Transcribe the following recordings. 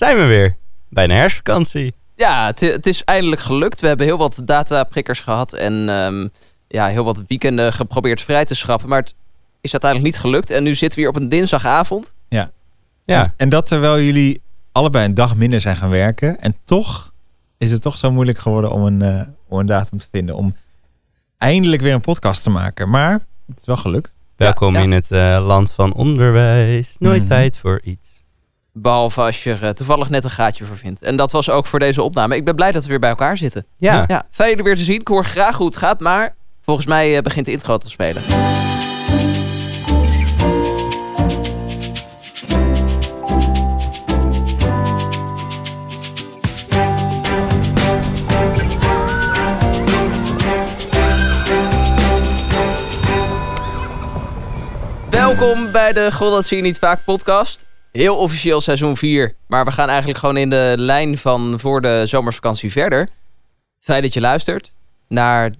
zijn we weer. Bijna herfstvakantie. Ja, het, het is eindelijk gelukt. We hebben heel wat dataprikkers gehad en ehm, ja, heel wat weekenden geprobeerd vrij te schrappen. Maar het is uiteindelijk niet gelukt. En nu zitten we hier op een dinsdagavond. Ja. En dat terwijl jullie allebei een dag minder zijn gaan werken. En toch is het toch zo moeilijk geworden om een, eh, om een datum te vinden. Om eindelijk weer een podcast te maken. Maar het is wel gelukt. Welkom ja. in het eh, land van onderwijs. Nooit Mhm. tijd voor iets. Behalve als je er eh, toevallig net een gaatje voor vindt. En dat was ook voor deze opname. Ik ben blij dat we weer bij elkaar zitten. Ja. Ja, fijn jullie weer te zien. Ik hoor graag hoe het gaat. Maar volgens mij eh, begint de intro te spelen. Welkom bij de God dat zie je niet vaak podcast. Heel officieel seizoen 4. Maar we gaan eigenlijk gewoon in de lijn van voor de zomervakantie verder. Fijn dat je luistert naar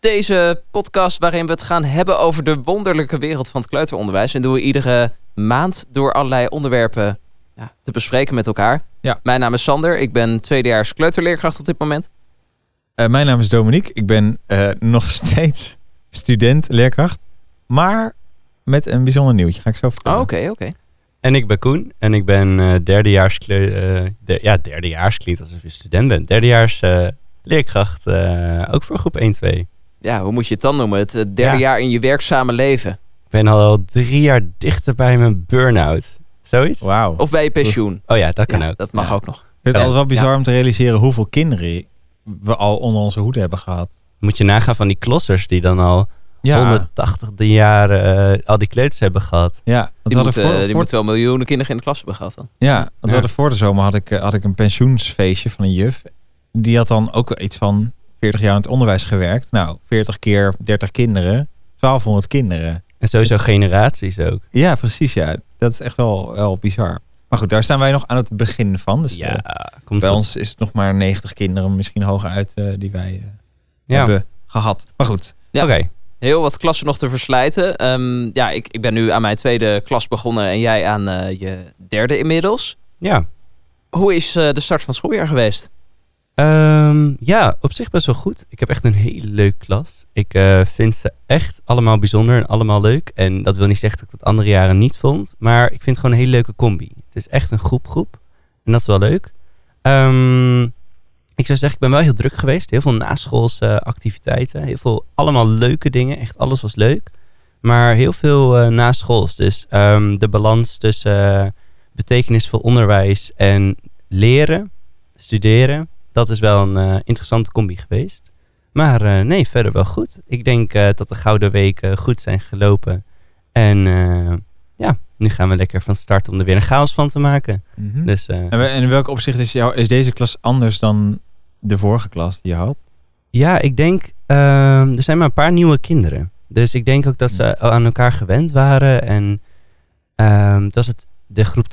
deze podcast waarin we het gaan hebben over de wonderlijke wereld van het kleuteronderwijs. En doen we iedere maand door allerlei onderwerpen ja, te bespreken met elkaar. Ja. Mijn naam is Sander. Ik ben tweedejaars kleuterleerkracht op dit moment. Eh, mijn naam is Dominique. Ik ben eh, nog steeds student, leerkracht. Maar met een bijzonder nieuwtje. Ga ik zo Oh, vertellen. Oké, oké. En ik ben Koen. En ik ben eh derdejaars... eh, de, ja, derdejaars klinkt alsof je student bent. Derdejaars eh, leerkracht. eh, ook voor groep 1, 2. Ja, hoe moet je het dan noemen? Het eh, derde Ja. jaar in je werkzame leven. Ik ben al drie jaar dichter bij mijn burn-out. Zoiets? Wauw. Of bij je pensioen. Oh ja, dat kan Ja, ook. Dat mag Ja. ook nog. Ik vind het Ja. altijd wel bizar Ja. om te realiseren hoeveel kinderen we al onder onze hoede hebben gehad. Moet je nagaan van die klossers die dan al Ja, 180 jaren eh, al die kleuters hebben gehad. ja. Want Die moeten, voor, die voor- moeten wel miljoenen kinderen in de klas hebben gehad dan. ja, want we Ja. hadden voor de zomer had ik, eh, had ik een pensioensfeestje van een juf. Die had dan ook iets van 40 jaar in het onderwijs gewerkt. Nou, 40 keer 30 kinderen. 1200 kinderen. En sowieso generaties ook. Ja, precies. Ja, dat is echt wel, wel bizar. Maar goed, daar staan wij nog aan het begin van. Dus eh, Ja, komt bij goed. ons is het nog maar 90 kinderen, misschien hoger uit, eh, die wij eh, Ja, hebben gehad. Maar goed, Ja. oké. Heel wat klassen nog te verslijten. Ehm, ja, ik, ik ben nu aan mijn tweede klas begonnen en jij aan eh, je derde inmiddels. Ja. Hoe is eh, de start van het schooljaar geweest? Ehm, ja, op zich best wel goed. Ik heb echt een hele leuke klas. Ik eh, vind ze echt allemaal bijzonder en allemaal leuk. En dat wil niet zeggen dat ik dat andere jaren niet vond. Maar ik vind het gewoon een hele leuke combi. Het is echt een groep groep. En dat is wel leuk. Ehm, ik zou zeggen, ik ben wel heel druk geweest. Heel veel naschoolse activiteiten. Heel veel allemaal leuke dingen. Echt alles was leuk. Maar heel veel eh naschools. Dus ehm, de balans tussen eh, betekenisvol onderwijs en leren, studeren. Dat is wel een eh, interessante combi geweest. Maar eh, nee, verder wel goed. Ik denk eh, dat de gouden weken goed zijn gelopen. En eh, ja, nu gaan we lekker van start om er weer een chaos van te maken. Mhm. Dus eh, en in welk opzicht is, jou, is deze klas anders dan de vorige klas die je had? ja, ik denk, ehm, er zijn maar een paar nieuwe kinderen. Dus ik denk ook dat ze al aan elkaar gewend waren. En ehm dat was het, de groep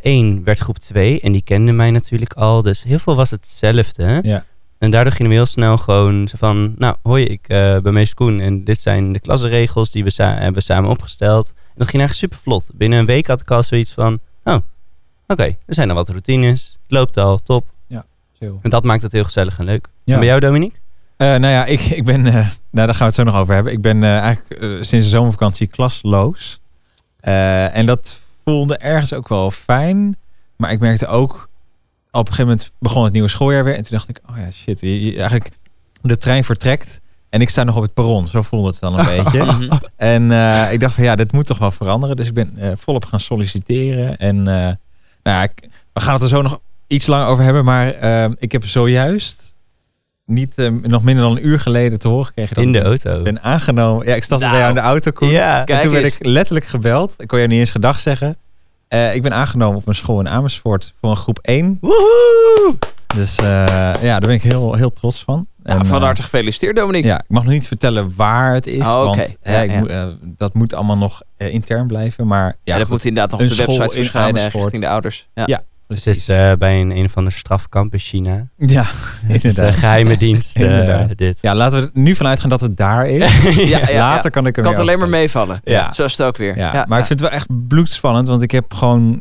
1 werd groep 2 en die kenden mij natuurlijk al. Dus heel veel was hetzelfde. hè? Ja. En daardoor gingen we heel snel gewoon van, nou hoi, ik eh, ben meester Koen en dit zijn de klassenregels die we sa- hebben samen opgesteld. En dat ging eigenlijk super vlot. Binnen een week had ik al zoiets van, oh, oké, er zijn al wat routines, het loopt al, top. Chill. En dat maakt het heel gezellig en leuk. Ja. En bij jou Dominique? Eh, nou ja, ik, ik ben, eh, nou daar gaan we het zo nog over hebben. Ik ben eh, eigenlijk sinds de zomervakantie klasloos. Eh, en dat voelde ergens ook wel fijn. Maar ik merkte ook, op een gegeven moment begon het nieuwe schooljaar weer. En toen dacht ik, oh ja, shit, je- je- eigenlijk de trein vertrekt. En ik sta nog op het perron. Zo voelde het dan een beetje. Mhm. En eh, ik dacht van ja, dit moet toch wel veranderen. Dus ik ben eh, volop gaan solliciteren. En eh, nou ja, ik- we gaan het er zo nog iets langer over hebben. Maar eh, ik heb zojuist niet eh, nog minder dan een uur geleden te horen gekregen dat In de ik auto. ben aangenomen. Ja, ik stapte bij Nou. jou in de auto, Koen. Ja. en toen werd eens. ik letterlijk gebeld. Ik kon jou niet eens gedag zeggen. Eh, ik ben aangenomen op een school in Amersfoort voor een groep 1. Woehoe! Dus eh, ja, daar ben ik heel, heel trots van. En, van eh, harte gefeliciteerd, Dominique. ja, ik mag nog niet vertellen waar het is. Oh, oké. Want Ja, ik dat moet allemaal nog intern blijven. Maar ja, Ja, dat goed, moet inderdaad nog op de school website verschijnen richting de ouders. Ja. Precies. is eh, bij een, een of andere strafkamp in China. ja, is inderdaad. de geheime dienst. eh, Inderdaad. dit. Ja, laten we er nu vanuit gaan dat het daar is. Ja, ja, ja. Later kan ik hem Kan het alleen maar meevallen. Ja. Zo is het ook weer. Ja, Ja, maar ik vind het wel echt bloedspannend, want ik heb gewoon...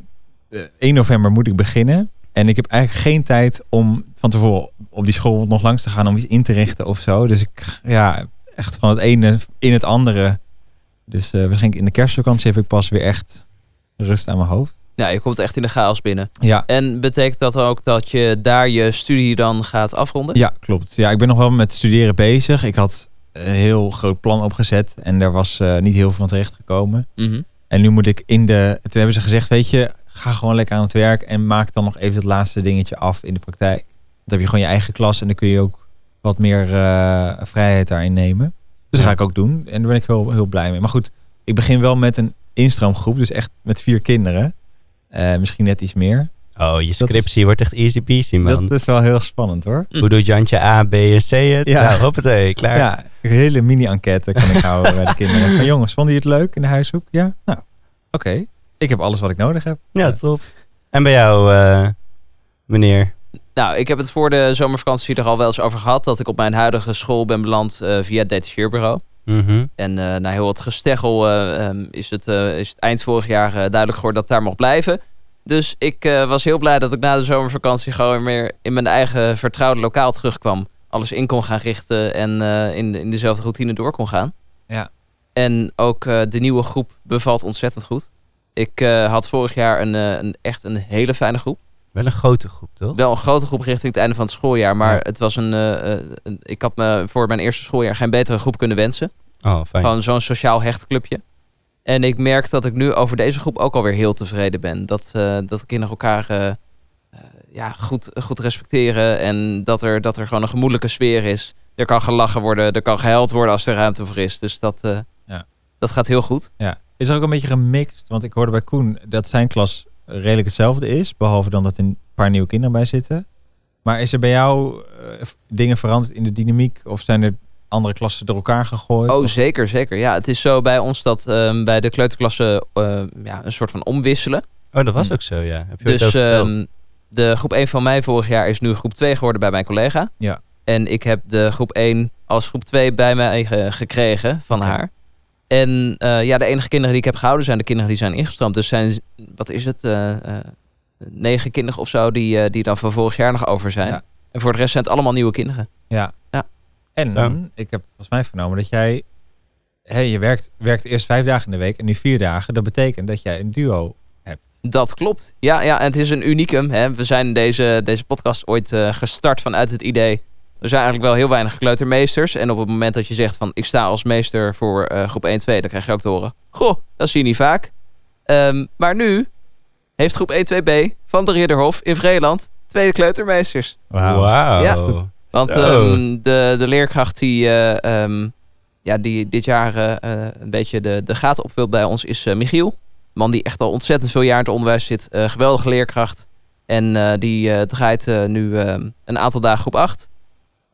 eh, 1 november moet ik beginnen. En ik heb eigenlijk geen tijd om van tevoren op die school nog langs te gaan om iets in te richten of zo. Dus ik, ja, echt van het ene in het andere. Dus eh, waarschijnlijk in de kerstvakantie heb ik pas weer echt rust aan mijn hoofd. Ja, je komt echt in de chaos binnen. Ja, En betekent dat ook dat je daar je studie dan gaat afronden? ja, klopt. Ja, ik ben nog wel met studeren bezig. Ik had een heel groot plan opgezet en daar was eh, niet heel veel van terecht gekomen. Mhm. En nu moet ik in de. Toen hebben ze gezegd: Weet je, ga gewoon lekker aan het werk en maak dan nog even het laatste dingetje af in de praktijk. Dan heb je gewoon je eigen klas en dan kun je ook wat meer eh, vrijheid daarin nemen. Dus dat ga ik ook doen en daar ben ik heel, heel blij mee. Maar goed, ik begin wel met een instroomgroep, dus echt met vier kinderen. Eh, misschien net iets meer. Oh, je is- scriptie wordt echt easy peasy, man. Dat is wel heel spannend hoor. Hoe doet Jantje A, B en C het? Ja. Ja, hoppatee, klaar. Ja, een hele mini-enquête kan ik houden bij de kinderen. Maar jongens, vonden jullie het leuk in de huishoek? Ja? Nou, oké. Ik heb alles wat ik nodig heb. Ja, top. En bij jou, eh, meneer? Nou, ik heb het voor de zomervakantie er al wel eens over gehad. Dat ik op mijn huidige school ben beland eh, via het detacheerbureau. Mhm. En eh, na heel wat gesteggel eh, ehm, is, het, eh, is het eind vorig jaar duidelijk geworden dat daar mocht blijven. Dus ik eh, was heel blij dat ik na de zomervakantie gewoon weer in mijn eigen vertrouwde lokaal terugkwam. Alles in kon gaan richten en eh, in, in dezelfde routine door kon gaan. Ja. En ook eh, de nieuwe groep bevalt ontzettend goed. Ik eh, had vorig jaar een, eh, een, echt een hele fijne groep. Wel een grote groep, toch? Wel een grote groep richting het einde van het schooljaar. Maar Ja. het was een, eh, eh, een- Ik had me voor mijn eerste schooljaar geen betere groep kunnen wensen. Oh, fijn. Gewoon zo'n sociaal hecht clubje. En ik merk dat ik nu over deze groep ook alweer heel tevreden ben. Dat, eh, dat de kinderen elkaar ja, goed, goed respecteren. En dat er, dat er gewoon een gemoedelijke sfeer is. Er kan gelachen worden, er kan gehuild worden als er ruimte voor is. Dus dat, eh, Ja. dat gaat heel goed. Ja. Is er ook een beetje gemixt? Want ik hoorde bij Koen dat zijn klas redelijk hetzelfde is. Behalve dan dat er een paar nieuwe kinderen bij zitten. Maar is er bij jou eh, dingen veranderd in de dynamiek? Of zijn er andere klassen door elkaar gegooid? Oh, Of- zeker, zeker. Ja, het is zo bij ons dat ehm, bij de kleuterklassen eh, ja, een soort van omwisselen. Oh, dat was ook zo, ja. Heb je Dus ehm, de groep 1 van mij vorig jaar is nu groep 2 geworden bij mijn collega. Ja. En ik heb de groep 1 als groep 2 bij mij ge- gekregen van haar. En eh, ja, de enige kinderen die ik heb gehouden zijn de kinderen die zijn ingestroomd. Dus zijn, wat is het, eh, eh, negen kinderen of zo die, eh, die dan van vorig jaar nog over zijn. Ja. En voor de rest zijn het allemaal nieuwe kinderen. Ja. Ja. En Zo. ik heb volgens mij vernomen dat jij... Hey, je werkt, werkt eerst vijf dagen in de week en nu vier dagen. Dat betekent dat jij een duo hebt. Dat klopt. Ja, ja, en het is een unicum. Hè. We zijn deze, deze podcast ooit eh, gestart vanuit het idee. Er zijn eigenlijk wel heel weinig kleutermeesters. En op het moment dat je zegt van ik sta als meester voor eh, groep 1, 2, dan krijg je ook te horen. Goh, dat zie je niet vaak. Ehm, maar nu heeft groep 1, 2b van de Ridderhof in Vreeland twee kleutermeesters. Wauw. Ja, goed. Want ehm, de, de leerkracht die, eh, ehm, ja, die dit jaar eh, een beetje de, de gaten opvult bij ons is Michiel. Een man die echt al ontzettend veel jaar in het onderwijs zit. Eh, geweldige leerkracht. En eh, die eh, draait eh, nu ehm, een aantal dagen groep 8.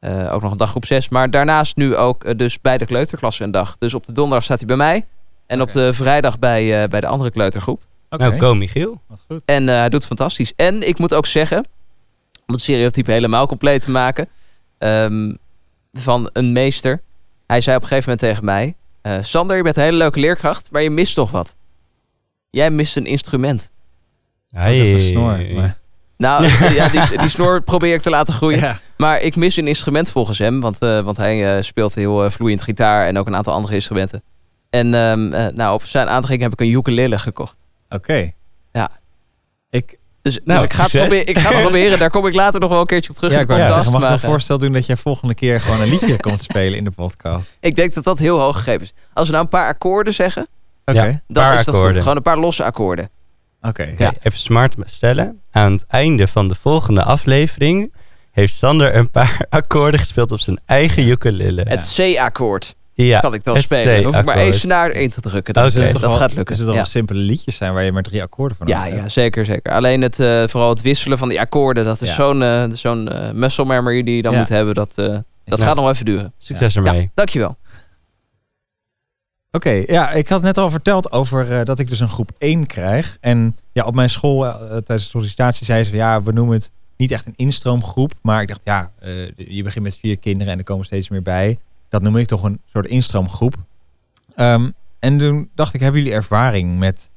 Eh, ook nog een dag groep 6. Maar daarnaast nu ook eh, dus bij de kleuterklasse een dag. Dus op de donderdag staat hij bij mij. En op de vrijdag bij, eh, bij de andere kleutergroep. Oké, Nou, go Michiel. wat goed. En eh, hij doet het fantastisch. En ik moet ook zeggen, om het stereotype helemaal compleet te maken, ehm, van een meester. Hij zei op een gegeven moment tegen mij, eh, Sander, je bent een hele leuke leerkracht, maar je mist toch wat. Jij mist een instrument. Oh, dat is een snor. Maar... Nou, ja, die, die snor probeer ik te laten groeien. Ja. Maar ik mis een instrument volgens hem. Want, eh, want hij eh, speelt heel eh, vloeiend gitaar en ook een aantal andere instrumenten. En ehm, eh, nou, op zijn aandringen heb ik een ukulele gekocht. Oké. Ja. Ik, Dus, Nou, dus ik, ga proberen, ik ga het proberen. Daar kom ik later nog wel een keertje op terug ja, in ik de zeggen, mag ik een voorstel doen dat jij volgende keer gewoon een liedje komt spelen in de podcast? ik denk dat dat heel hoog gegeven is. Als we nou een paar akkoorden zeggen, Oké. Ja. dan Paar is dat goed. akkoorden. Gewoon een paar losse akkoorden. Oké. Oké, Even smart stellen. Aan het einde van de volgende aflevering heeft Sander een paar akkoorden gespeeld op zijn eigen ukulele. Het C-akkoord ja, kan ik dan het spelen. Dan hoef ik maar één snaar in te drukken. Dat, Oké. is- Er dat wel- gaat lukken. Er zullen toch Ja. wel simpele liedjes zijn waar je maar drie akkoorden van Ja, nodig ja, hebt? zeker, zeker. Alleen het, eh, vooral het wisselen van die akkoorden, dat is Ja. zo'n eh, zo'n eh, muscle memory die je dan Ja. moet hebben. Dat, eh, dat Ja. gaat nog even duren. Succes ermee. Ja, dankjewel. Oké, ja, ik had net al verteld over eh, dat ik dus een groep 1 krijg. En ja, op mijn school tijdens de sollicitatie zei ze, ja, we noemen het niet echt een instroomgroep. Maar ik dacht, ja, eh, je begint met vier kinderen en er komen steeds meer bij. Dat noem ik toch een soort instroomgroep. Ehm, en toen dacht ik, hebben jullie ervaring met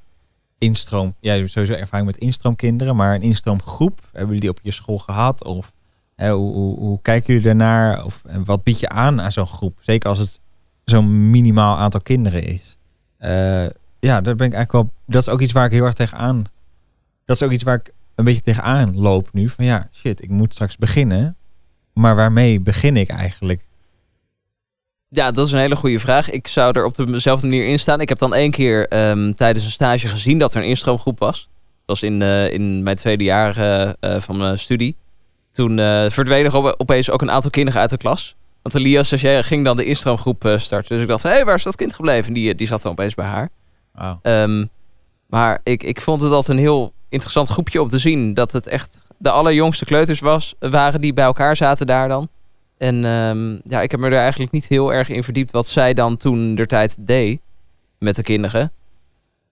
instroom. Ja, sowieso ervaring met instroomkinderen, maar een instroomgroep hebben jullie die op je school gehad? Of hoe, hoe, kijken jullie daarnaar? Of wat bied je aan aan zo'n groep? Zeker als het zo'n minimaal aantal kinderen is. Eh, ja, daar ben ik eigenlijk wel. Dat is ook iets waar ik heel erg tegenaan. Dat is ook iets waar ik een beetje tegenaan loop nu. Van ja, shit, ik moet straks beginnen. Maar waarmee begin ik eigenlijk? Ja, dat is een hele goede vraag. Ik zou er op dezelfde manier in staan. Ik heb dan één keer ehm, tijdens een stage gezien dat er een instroomgroep was. Dat was in, eh, in mijn tweede jaar eh, eh, van mijn studie. Toen verdwenen er op- opeens ook een aantal kinderen uit de klas. Want Elias stagiaire ging dan de instroomgroep starten. Dus ik dacht, hé, hey, waar is dat kind gebleven? Die, eh, die zat dan opeens bij haar. Ehm, maar ik, ik vond het altijd een heel interessant groepje om te zien. Dat het echt de allerjongste kleuters was, waren die bij elkaar zaten daar dan. En ehm, ja, ik heb me er eigenlijk niet heel erg in verdiept wat zij dan toen der tijd deed met de kinderen.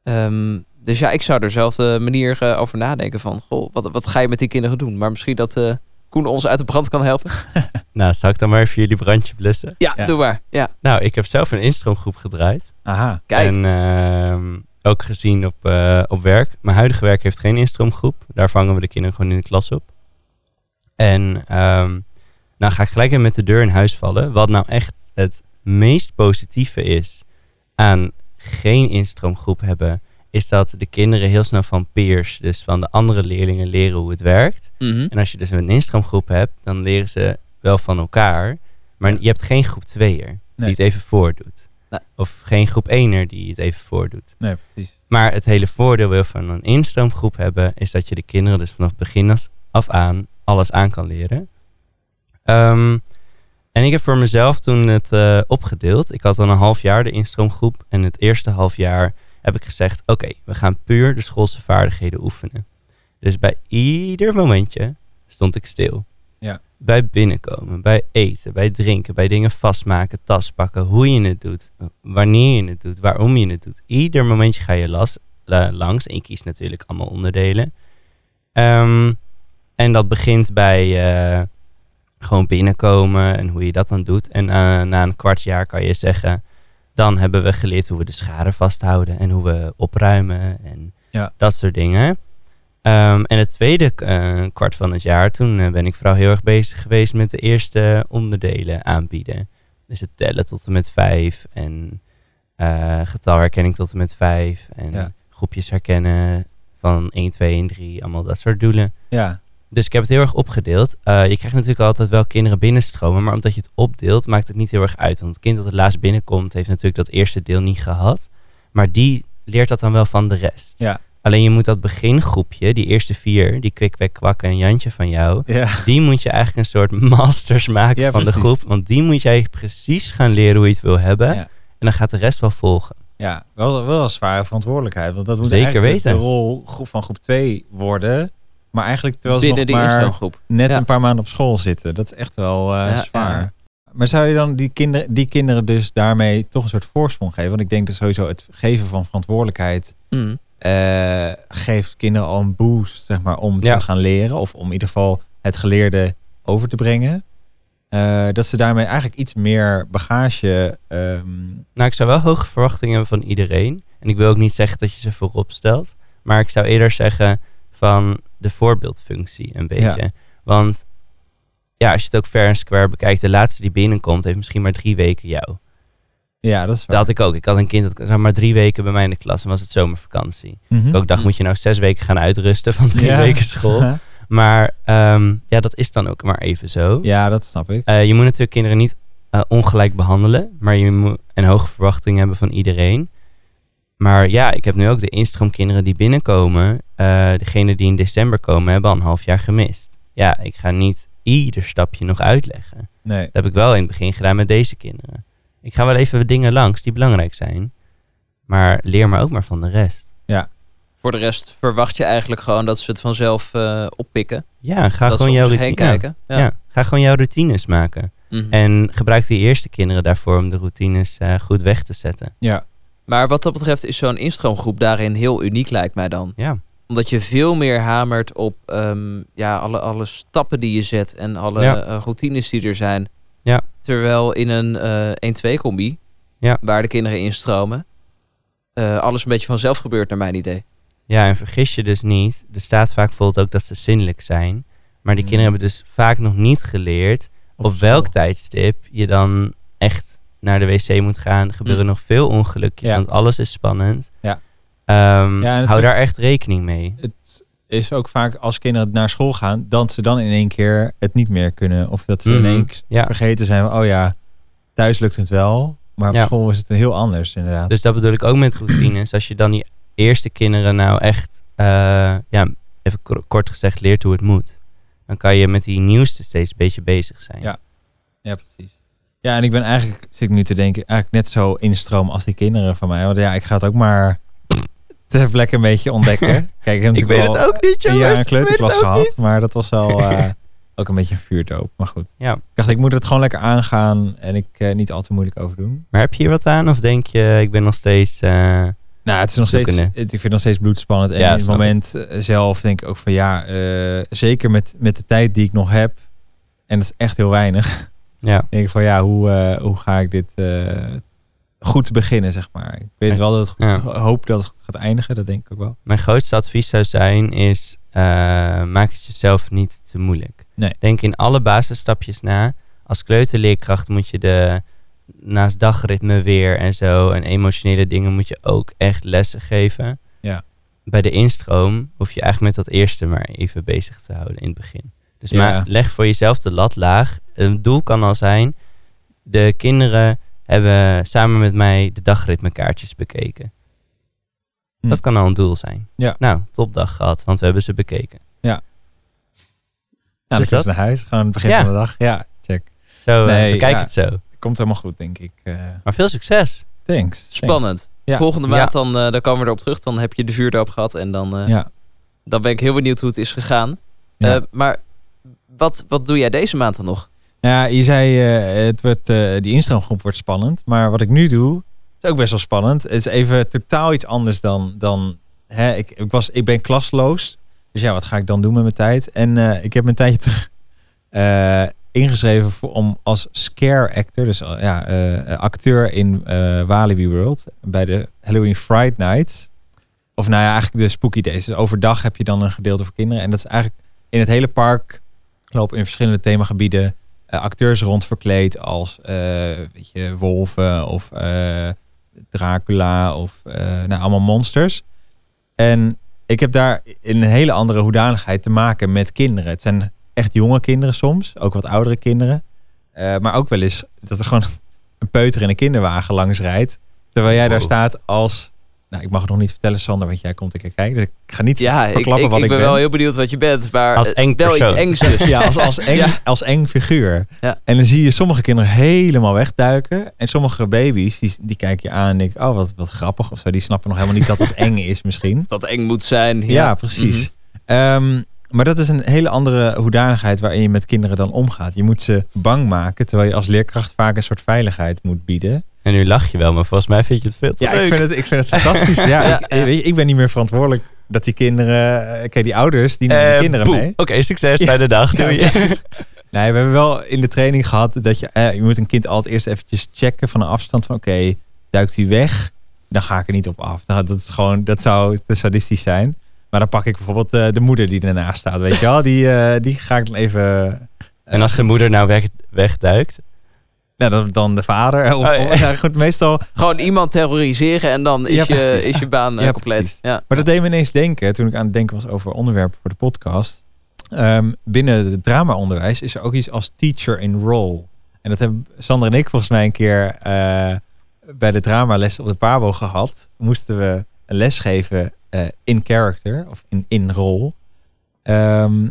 Ehm, dus ja, ik zou er zelf de manier eh, over nadenken van, goh, wat, wat ga je met die kinderen doen? Maar misschien dat eh, Koen ons uit de brand kan helpen. Nou, zal ik dan maar even jullie brandje blussen? Ja, Ja. doe maar. Ja, Nou, ik heb zelf een instroomgroep gedraaid. Aha. kijk. En ehm, ook gezien op, eh, op werk. Mijn huidige werk heeft geen instroomgroep. Daar vangen we de kinderen gewoon in de klas op. En ehm, nou ga ik gelijk even met de deur in huis vallen. Wat nou echt het meest positieve is aan geen instroomgroep hebben, is dat de kinderen heel snel van peers, dus van de andere leerlingen, leren hoe het werkt. Mhm. En als je dus een instroomgroep hebt, dan leren ze wel van elkaar. Maar je hebt geen groep 2er die Nee. het even voordoet. Nee. Of geen groep 1er die het even voordoet. Nee, precies. Maar het hele voordeel wil van een instroomgroep hebben, is dat je de kinderen dus vanaf begin af aan alles aan kan leren. Ehm, en ik heb voor mezelf toen het eh, opgedeeld. Ik had dan een half jaar de instroomgroep. En het eerste half jaar heb ik gezegd, oké, we gaan puur de schoolse vaardigheden oefenen. Dus bij ieder momentje stond ik stil. Bij binnenkomen, bij eten, bij drinken, bij dingen vastmaken, tas pakken, hoe je het doet, wanneer je het doet, waarom je het doet. Ieder momentje ga je las, la- langs en je kiest natuurlijk allemaal onderdelen. Ehm, en dat begint bij eh, gewoon binnenkomen en hoe je dat dan doet. En eh, na een kwart jaar kan je zeggen, dan hebben we geleerd hoe we de schade vasthouden en hoe we opruimen en Ja. dat soort dingen. Ehm, en het tweede eh, kwart van het jaar, toen eh, ben ik vooral heel erg bezig geweest met de eerste onderdelen aanbieden. Dus het tellen tot en met vijf en eh, getalherkenning tot en met vijf en Ja. groepjes herkennen van 1, 2 en 3, allemaal dat soort doelen. Ja. Dus ik heb het heel erg opgedeeld. Je krijgt natuurlijk altijd wel kinderen binnenstromen, maar omdat je het opdeelt, maakt het niet heel erg uit. Want het kind dat het laatst binnenkomt, heeft natuurlijk dat eerste deel niet gehad. Maar die leert dat dan wel van de rest. Ja. Alleen je moet dat begingroepje, die eerste vier, die kwik, kwek, kwak en Jantje van jou, Ja. die moet je eigenlijk een soort masters maken Ja, van de groep. Want die moet jij precies gaan leren hoe je het wil hebben. Ja. En dan gaat de rest wel volgen. Ja, wel, wel een zware verantwoordelijkheid. Want dat moet Zeker eigenlijk weten. de rol groep van groep 2 worden. Maar eigenlijk terwijl ze Binnen nog maar instroomgroep. net Ja. een paar maanden op school zitten. Dat is echt wel eh, Ja, zwaar. ja. Maar zou je dan die kinderen, die kinderen dus daarmee toch een soort voorsprong geven? Want ik denk dat sowieso het geven van verantwoordelijkheid Mhm. Eh, geeft kinderen al een boost, zeg maar, om Ja. te gaan leren. Of om in ieder geval het geleerde over te brengen. Eh, dat ze daarmee eigenlijk iets meer bagage... ehm, Nou, ik zou wel hoge verwachtingen hebben van iedereen. En ik wil ook niet zeggen dat je ze voorop stelt. Maar ik zou eerder zeggen van de voorbeeldfunctie een beetje. Want ja, als je het ook fair en square bekijkt, de laatste die binnenkomt heeft misschien maar drie weken jou. Ja, dat is Dat waar. had ik ook. Ik had een kind dat zat maar drie weken bij mij in de klas en was het zomervakantie. Mhm. Ik ook dacht, moet je nou zes weken gaan uitrusten van drie Ja. weken school? Maar ehm, ja, dat is dan ook maar even zo. ja, dat snap ik. Eh, je moet natuurlijk kinderen niet eh, ongelijk behandelen, maar je moet en hoge verwachtingen hebben van iedereen. Maar ja, ik heb nu ook de instroomkinderen die binnenkomen. eh degene die in december komen, hebben al een half jaar gemist. Ja, ik ga niet ieder stapje nog uitleggen. Nee. Dat heb ik wel in het begin gedaan met deze kinderen. Ik ga wel even dingen langs die belangrijk zijn. Maar leer maar ook maar van de rest. Voor de rest verwacht je eigenlijk gewoon dat ze het vanzelf eh, oppikken. Ja, ga dat gewoon jouw routine. kijken. Ja. Ja. ga gewoon jouw routines maken. Mhm. En gebruik die eerste kinderen daarvoor om de routines eh, goed weg te zetten. Ja. Maar wat dat betreft is zo'n instroomgroep daarin heel uniek, lijkt mij dan. Ja, Omdat je veel meer hamert op ehm, ja, alle, alle stappen die je zet en alle Ja. eh, routines die er zijn. Ja. Terwijl in een eh 1-2 combi, Ja. waar de kinderen instromen, eh alles een beetje vanzelf gebeurt naar mijn idee. Ja, en vergis je dus niet. Er staat vaak bijvoorbeeld ook dat ze zinnelijk zijn. Maar die Mm. kinderen hebben dus vaak nog niet geleerd op welk tijdstip je dan echt naar de wc moet gaan. Er gebeuren Mm. nog veel ongelukjes, Ja. want alles is spannend. Ja. Ehm, Ja, hou daar echt rekening mee. Het is ook vaak als kinderen naar school gaan, dat ze dan in één keer het niet meer kunnen. Of dat ze Mhm. in één keer Ja. vergeten zijn oh ja, thuis lukt het wel. Maar op Ja. school is het heel anders inderdaad. Dus dat bedoel ik ook met routines. Als je dan die eerste kinderen nou echt, eh, ja, even kort- gezegd, leert hoe het moet. Dan kan je met die nieuwste steeds een beetje bezig zijn. Ja. Ja, precies. Ja, en ik ben eigenlijk, zit ik nu te denken, eigenlijk net zo in de stroom als die kinderen van mij. Want ja, ik ga het ook maar ter plekke een beetje ontdekken. Kijk, ik heb Ik weet het ook niet, jongens. jaar een kleuterklas gehad. niet. Maar dat was wel eh, ook een beetje een vuurdoop. Maar goed. Ja. Ik dacht, ik moet het gewoon lekker aangaan en ik eh, niet al te moeilijk over doen. Maar heb je hier wat aan? Of denk je, ik ben nog steeds... eh, Nou, het is nog steeds, het- ik vind het nog steeds bloedspannend. En Ja, in het ik. moment zelf denk ik ook van ja, zeker met, met de tijd die ik nog heb. En dat is echt heel weinig. ja. denk ik van ja, hoe, hoe ga ik dit goed beginnen, zeg maar. Ik weet wel dat het goed, Ja. hoop dat het goed gaat eindigen, dat denk ik ook wel. Mijn grootste advies zou zijn is, eh, maak het jezelf niet te moeilijk. Nee. Denk in alle basisstapjes na. Als kleuterleerkracht moet je de naast dagritme weer en zo en emotionele dingen moet je ook echt lessen geven. Ja. Bij de instroom hoef je eigenlijk met dat eerste maar even bezig te houden in het begin. Dus Ja. maar leg voor jezelf de lat laag. Een doel kan al zijn, de kinderen hebben samen met mij de dagritmekaartjes bekeken. Hm. Dat kan al een doel zijn. Ja. Nou, topdag gehad, want we hebben ze bekeken. Nou, Dus dan dat? naar huis, gewoon aan het begin Ja. van de dag. Ja, check. Zo, eh, Nee, ja. het zo. Komt helemaal goed, denk ik. eh Maar veel succes. thanks. Spannend. Ja. Volgende Ja. maand dan, eh, dan komen we erop terug. Dan heb je de vuurdoop gehad en dan, eh. Ja. dan ben ik heel benieuwd hoe het is gegaan. Ja. Eh, maar wat, wat doe jij deze maand dan nog? Ja, je zei, eh, het wordt, eh, die instroomgroep wordt spannend. Maar wat ik nu doe, is ook best wel spannend. Het is even totaal iets anders dan... dan hè, ik, ik, was, ik ben klasloos. Dus ja, wat ga ik dan doen met mijn tijd? En eh, ik heb mijn tijdje terug ingeschreven voor, om als scare actor, dus ja, acteur in Walibi World, bij de Halloween Fright Night. Of nou ja, eigenlijk de Spooky Days. Dus overdag heb je dan een gedeelte voor kinderen. En dat is eigenlijk in het hele park lopen in verschillende themagebieden acteurs rond verkleed als eh, weet je, wolven of eh, Dracula of eh, nou, allemaal monsters. En ik heb daar in een hele andere hoedanigheid te maken met kinderen. Het zijn echt jonge kinderen soms, ook wat oudere kinderen. Eh, maar ook wel eens dat er gewoon een peuter in een kinderwagen langs rijdt. Terwijl jij daar Wow. staat als... Nou, ik mag het nog niet vertellen, Sander, want jij komt een keer kijken. Dus ik ga niet Ja, ik, verklappen ik, wat ik ik ben ben. wel heel benieuwd wat je bent. Maar Als eng wel iets engs dus. Ja, als, als, eng, Ja. als eng figuur. Ja. En dan zie je sommige kinderen helemaal wegduiken. En sommige baby's, die, die kijken je aan en denken... oh, wat, wat grappig of zo. Die snappen nog helemaal niet dat het eng is misschien. Dat eng moet zijn. Ja, Ja, precies. Ehm, maar dat is een hele andere hoedanigheid waarin je met kinderen dan omgaat. Je moet ze bang maken, terwijl je als leerkracht vaak een soort veiligheid moet bieden. En nu lach je wel, maar volgens mij vind je het veel te Ja, leuk. ik vind het, ik vind het fantastisch. Ja, Ja, ik. Weet je, ik ben niet meer verantwoordelijk dat die kinderen... eh, Kijk, die ouders, die nemen Eh, die kinderen boe. mee. Oké, succes bij de dag. Doei. Nee, we hebben wel in de training gehad dat je, eh, je moet een kind altijd eerst eventjes checken van een afstand van oké, duikt hij weg, dan ga ik er niet op af. Nou, dat is gewoon, dat zou te sadistisch zijn. Maar dan pak ik bijvoorbeeld eh, de moeder die ernaast staat, weet je wel, die, eh, die ga ik dan even. eh, En als de moeder nou weg, wegduikt? Nou, dan, dan de vader. Of, Oh, ja. ja, goed, meestal. Gewoon iemand terroriseren en dan is, Ja, je, is je baan eh, Ja, compleet. precies. Ja. Maar dat deed me ineens denken, toen ik aan het denken was over onderwerpen voor de podcast. Ehm, binnen het dramaonderwijs is er ook iets als teacher in role. En dat hebben Sander en ik volgens mij een keer eh, bij de dramales op de Pabo gehad. Moesten we een les geven eh, in character of in, in rol. Ehm,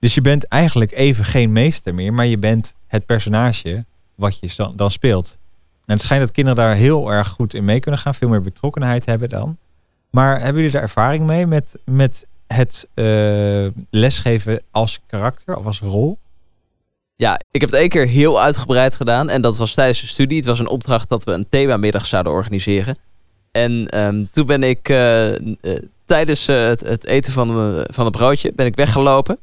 dus je bent eigenlijk even geen meester meer, maar je bent het personage wat je dan, speelt. En het schijnt dat kinderen daar heel erg goed in mee kunnen gaan, veel meer betrokkenheid hebben dan. Maar hebben jullie daar ervaring mee met, met het eh, lesgeven als karakter of als rol? ja, ik heb het één keer heel uitgebreid gedaan. En dat was tijdens de studie. Het was een opdracht dat we een themamiddag zouden organiseren. En ehm, toen ben ik eh, eh, tijdens het, het eten van, van een broodje ben ik weggelopen.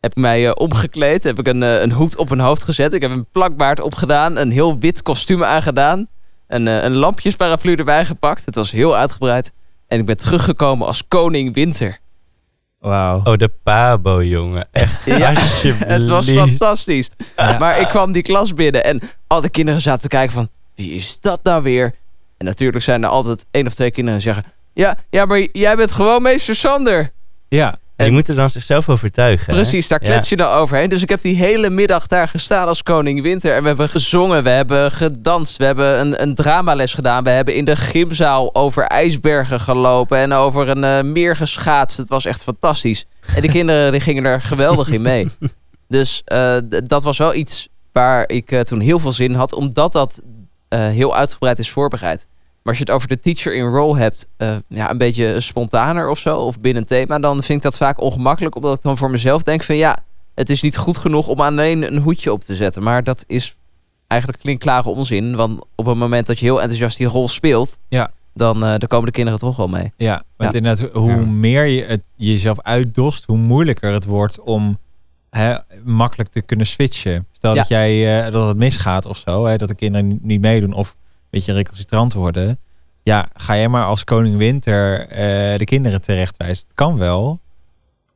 Heb ik mij eh, omgekleed. Heb ik een, eh, een hoed op mijn hoofd gezet. Ik heb een plakbaard opgedaan. Een heel wit kostuum aangedaan. Een, eh, een lampjesparaplu erbij gepakt. Het was heel uitgebreid. En ik ben teruggekomen als koning winter. Wauw. Oh, de Pabo, jongen. Echt, Ja, alsjeblieft. Het was fantastisch. Ja. Maar ik kwam die klas binnen en al de kinderen zaten te kijken van... Wie is dat nou weer? En natuurlijk zijn er altijd één of twee kinderen die zeggen... Ja, ja, maar jij bent gewoon meester Sander. Ja. En die moeten dan zichzelf overtuigen. hè? Precies, daar Ja. klets je dan overheen. Dus ik heb die hele middag daar gestaan als koning winter. En we hebben gezongen, we hebben gedanst, we hebben een, een dramales gedaan. We hebben in de gymzaal over ijsbergen gelopen en over een eh, meer geschaatst. Het was echt fantastisch. En de kinderen die gingen er geweldig in mee. Dus eh, dat was wel iets waar ik eh, toen heel veel zin in had, omdat dat heel uitgebreid is voorbereid. Maar als je het over de teacher in role hebt, eh, ja, een beetje spontaner of zo, of binnen een thema, dan vind ik dat vaak ongemakkelijk, omdat ik dan voor mezelf denk van ja, het is niet goed genoeg om alleen een hoedje op te zetten. Maar dat is eigenlijk klinkklare onzin, want op het moment dat je heel enthousiast die rol speelt, Ja. dan, eh, dan komen de kinderen toch wel mee. Ja, want Ja. inderdaad, hoe Ja. meer je het jezelf uitdost, hoe moeilijker het wordt om hè, makkelijk te kunnen switchen. Stel Ja. dat jij eh, dat het misgaat of zo, hè, dat de kinderen niet- meedoen of beetje recalcitrant worden. Ja, ga jij maar als koning winter eh, de kinderen terechtwijzen. Het kan wel,